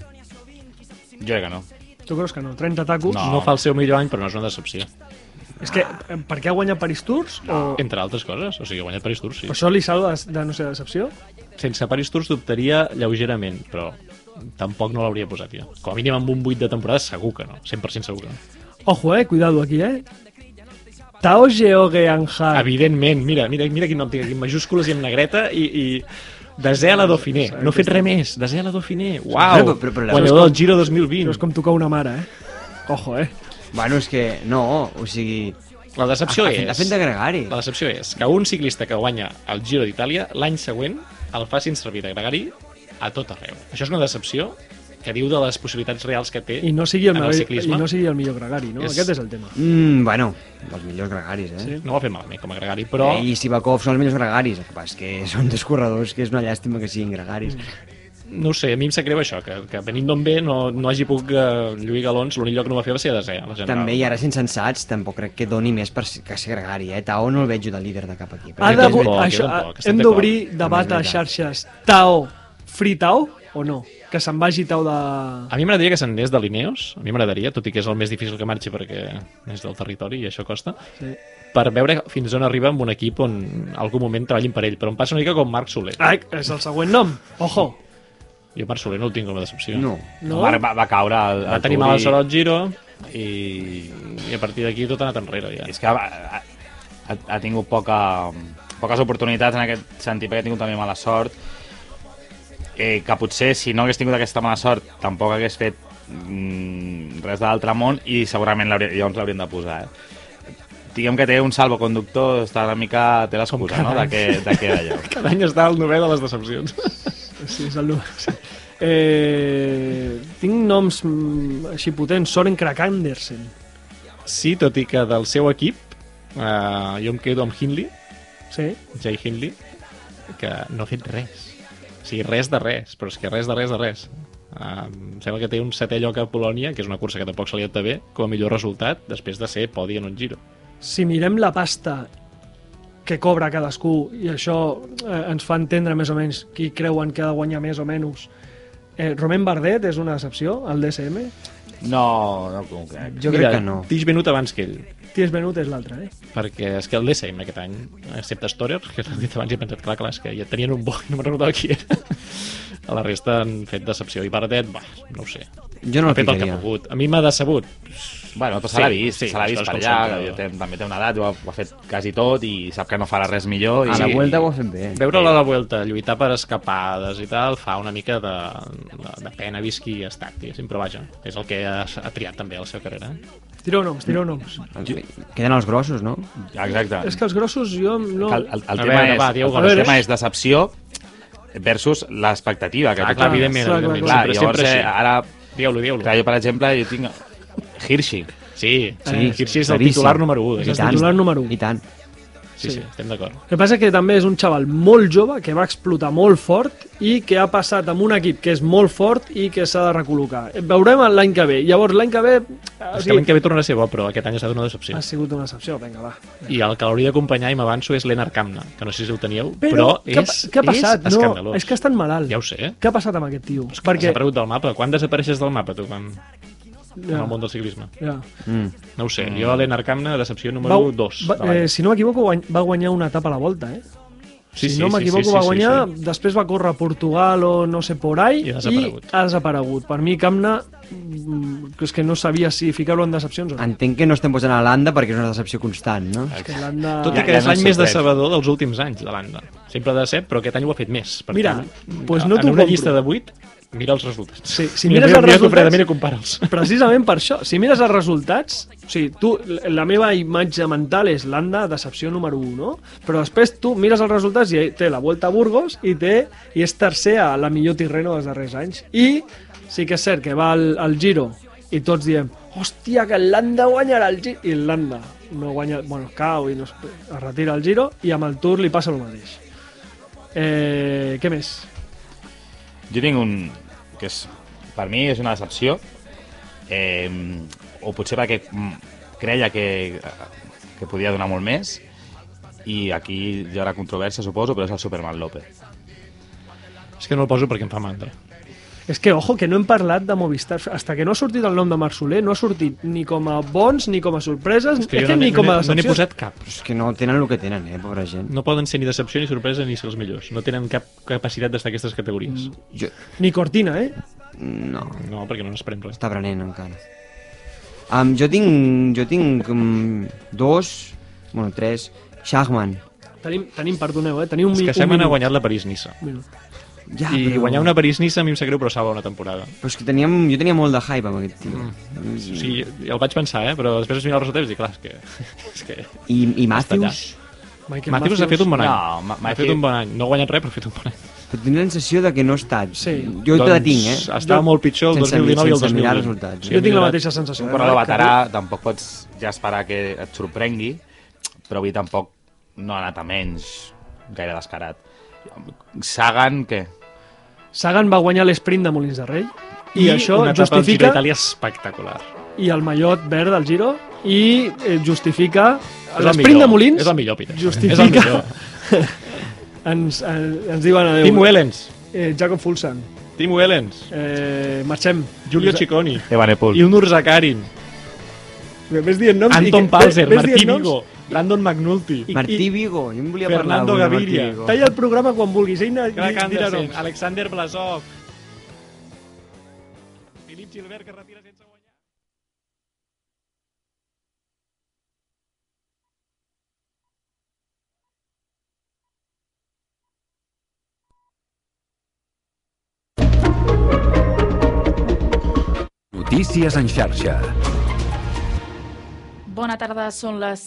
jo crec que no. Tu creus que no? 30 tacos? No. No fa el seu millor any, però no és una decepció. És que, eh, per què ha guanyat Paris Tours? O... Entre altres coses. O sigui, ha guanyat Paris Tours, sí. Per això li salva de, de no ser decepció? Sense Paris Tours dubtaria lleugerament, però tampoc no l'hauria posat jo. Com a mínim amb un 8 de temporada segur que no. 100% segur que no. Ojo, eh, cuidado aquí, eh? Tao Geoghe Anhar. Evidentment, mira, mira, mira quin nom tinc aquí, en majúscules i en negreta i, i Desè a la Dauphiné. No he fet res més. Desè a la Dauphiné. Uau! Guanyador del Giro Això 2020. és com tocar una mare, eh? Ojo, eh? Bueno, és que no, o sigui... La decepció ha, és... fet, ha fet de gregari. La decepció és que un ciclista que guanya el Giro d'Itàlia l'any següent el facin servir de gregari a tot arreu. Això és una decepció que diu de les possibilitats reals que té I no sigui el, en el millor, ciclisme. i no sigui el millor gregari, no? És- Aquest és el tema. Mm, bueno, dels millors gregaris, eh? Sí. No ho ha fet malament com a gregari, però... Ell i Sivakov són els millors gregaris, el que passa és que són dos corredors que és una llàstima que siguin gregaris. No ho sé, a mi em sap greu això, que, que venint d'on ve no, no hagi pogut uh, lluir galons, l'únic lloc que no va fer va ser a desè, a la general. També, i ara sense insensats, tampoc crec que doni més per que ser gregari, eh? Tao no el veig de líder de cap equip. Ha Jo de, jo això, estem hem d'obrir debat a xarxes Tao, Free Tao o no? Que se'n vagi Tao de... A mi m'agradaria que se'n anés de Lineos, a mi m'agradaria, tot i que és el més difícil que marxi perquè és del territori i això costa, Sí. per veure fins on arriba amb un equip on en algun moment treballin per ell, però em passa una mica com Marc Soler. Ai, és el següent nom. Ojo. Jo Marc Soler no el tinc com a decepció. No. No? Va, va, va caure al, Va al tenir mala i- sort al Giro i, i a partir d'aquí tot ha anat enrere ja. és que ha, ha, ha, tingut poca, poques oportunitats en aquest sentit perquè ha tingut també mala sort eh, que potser si no hagués tingut aquesta mala sort tampoc hagués fet mm, res de l'altre món i segurament llavors l'haurien de posar eh? diguem que té un salvoconductor està una mica, té l'excusa no? de que, de allò [LAUGHS] Cada any està al novè de les decepcions. Sí, és el... sí. Eh, tinc noms mm, així potents. Soren Krak Andersen. Sí, tot i que del seu equip, eh, jo em quedo amb Hindley, Sí. Jay Hindley, que no ha fet res. O sigui, res de res, però és que res de res de res. Uh, em sembla que té un setè lloc a Polònia, que és una cursa que tampoc se li ha bé, com a millor resultat, després de ser podi en un giro. Si mirem la pasta que cobra cadascú, i això eh, ens fa entendre més o menys qui creuen que ha de guanyar més o menys, eh, Romain Bardet és una excepció al DSM? No, no ho crec. Jo crec que no. Tig Benut abans que ell, Ties Benut és l'altre, eh? perquè és que el DSM aquest any, excepte Storer, que l'he dit abans i he pensat, clar, clar, és que ja tenien un bo i [LAUGHS] no me'n recordava qui era. A la resta han fet decepció. I Bardet, bah, no ho sé. Jo no ha el fet el que ficaria. ha pogut. A mi m'ha decebut. Bueno, però se l'ha vist, sí, se l'ha vist per allà, que té, també té una edat, ho ha, ho ha fet quasi tot i sap que no farà res millor. A i, la Vuelta ho ha fet bé. Veure-la a la Vuelta, lluitar per escapades i tal, fa una mica de, de, de pena vist qui ha estat, diguéssim, però vaja, és el que ha, ha triat també a la seva carrera. eh? Tireu noms, tireu noms. Queden els grossos, no? Exacte. És que els grossos jo no... El, el, el, A tema, veure, és, va, el, González. tema és decepció versus l'expectativa. que Clar, tothom- clar, evidentment, clar, evidentment. clar, Clar, sempre, llavors, sempre eh, ara, Dieu-lo, dieu-lo. clar, jo, per exemple, jo tinc Hirschi. Sí, sí, Sí, Hirschi és el claríssim. titular número 1. És el titular número u. I tant. Sí, sí, estem d'acord. El que passa que també és un xaval molt jove, que va explotar molt fort i que ha passat amb un equip que és molt fort i que s'ha de recol·locar. Veurem l'any que ve. Llavors, l'any que ve... O És que l'any que ve tornarà a ser bo, però aquest any ha estat una decepció. Ha sigut una excepció, vinga, va. I el que l'hauria d'acompanyar, i m'avanço, és l'Enar Kamna, que no sé si el teníeu, Però, però, és, què ha passat? és no, escandalós. és que ha estat malalt. Ja ho sé. Què ha passat amb aquest tio? Perquè... S'ha aparegut del mapa. Quan desapareixes del mapa, tu, quan... en Ja, el món del ciclisme? ja. Mm. No ho sé. Jo a l'Enar Kamna, decepció número 2. va, eh, si no m'equivoco, va guanyar una etapa a la volta, eh? Sí, si sí, no sí, m'equivoco, sí, sí, va sí, guanyar, sí. després va córrer a Portugal o no sé por ahí, I ha i desaparegut. ha desaparegut. Per mi, Camna, mm, és que no sabia si ficar-lo en decepcions o no. Entenc que no estem posant a l'Anda perquè és una decepció constant, no? És que l'Anda... Tot i Ja- que ja és no l'any més decebedor dels últims anys de l'Anda. Sempre ha de ser, però aquest any ho ha fet més. Per Mira, tant, pues no en una compro. llista de 8, mira els resultats. Sí, si mira, mires mira, els mira, resultats- mira, mira, compara'ls. [LAUGHS] Precisament per això, si mires els resultats, o sigui, tu, la meva imatge mental és l'Anda, decepció número 1, no? Però després tu mires els resultats i té la Volta a Burgos i té i és tercer a la millor Tirreno dels darrers anys. I sí que és cert que va al, al Giro i tots diem hòstia, que l'Anda guanyarà el Giro. I l'Anda no guanya, bueno, cau i no es, es retira el Giro i amb el Tour li passa el mateix. Eh, què més? Jo tinc un... que és, per mi és una decepció, eh, o potser perquè creia que, que podia donar molt més, i aquí hi haurà controvèrsia, suposo, però és el Superman López. És que no el poso perquè em fa mandra. És que, ojo, que no hem parlat de Movistar. Hasta que no ha sortit el nom de Marc Soler, no ha sortit ni com a bons, ni com a sorpreses, és que, jo no ni com a n'he- no n'he decepcions. posat cap. Però és que no tenen el que tenen, eh, pobra gent. No poden ser ni decepció, ni sorpresa, ni ser els millors. No tenen cap capacitat d'estar aquestes categories. Jo... Ni Cortina, eh? No, No, perquè no n'esperem res. està aprenent encara. Um, jo tinc, jo tinc um, dos, bueno, tres, Schachman. Tenim, tenim perdoneu, eh? Tenim un, És que un Seman ha guanyat la minut. Ja, I però... guanyar una París-Niça a mi em sap greu, però salva una temporada. Però és que teníem, jo tenia molt de hype amb aquest tio. Mm. O sigui, ja el vaig pensar, eh? però després vaig mirar els resultats i dic, clar, és que... [LAUGHS] És que... I, i. Matthews, Michael Matthews ha fet un bon any. No, Ma- ha fet un bon any. No ha guanyat res, però ha fet un bon any. però tinc la sensació de que no ha estat. Sí. Jo doncs, la tinc, eh? Estava Jo- molt pitjor el sense, 2019 i el sense mirar 2020. resultats. Sí, Jo tinc la mateixa sensació. Un eh? corredor Que- veterà tampoc pots ja esperar que et sorprengui, però avui tampoc no ha anat a menys gaire descarat. Sagan, què? Sagan va guanyar l'esprint de Molins de Rei i, I això una justifica d'Itàlia espectacular. i el mallot verd del Giro i eh, justifica l'esprint de Molins És el millor, Pita. justifica- És el millor. [LAUGHS] ens, eh, ens diuen adeu Tim Wellens. eh, Jacob Fulsan Tim Wellens. eh, marxem Julio Cicconi. Evanepul. Ilnur Zakarin. ves dient noms i Anton ves Martí Vigo. Brandon McNulty. I- Martí Vigo, jo em volia Fernando parlar avui de Gaviria. Martí Vigo. talla el programa quan vulguis ell dirà Crac Andersen. noms Alexander Blasov. Filip Gilbert, que retira sense guanyar. Notícies en xarxa. Bona tarda, són les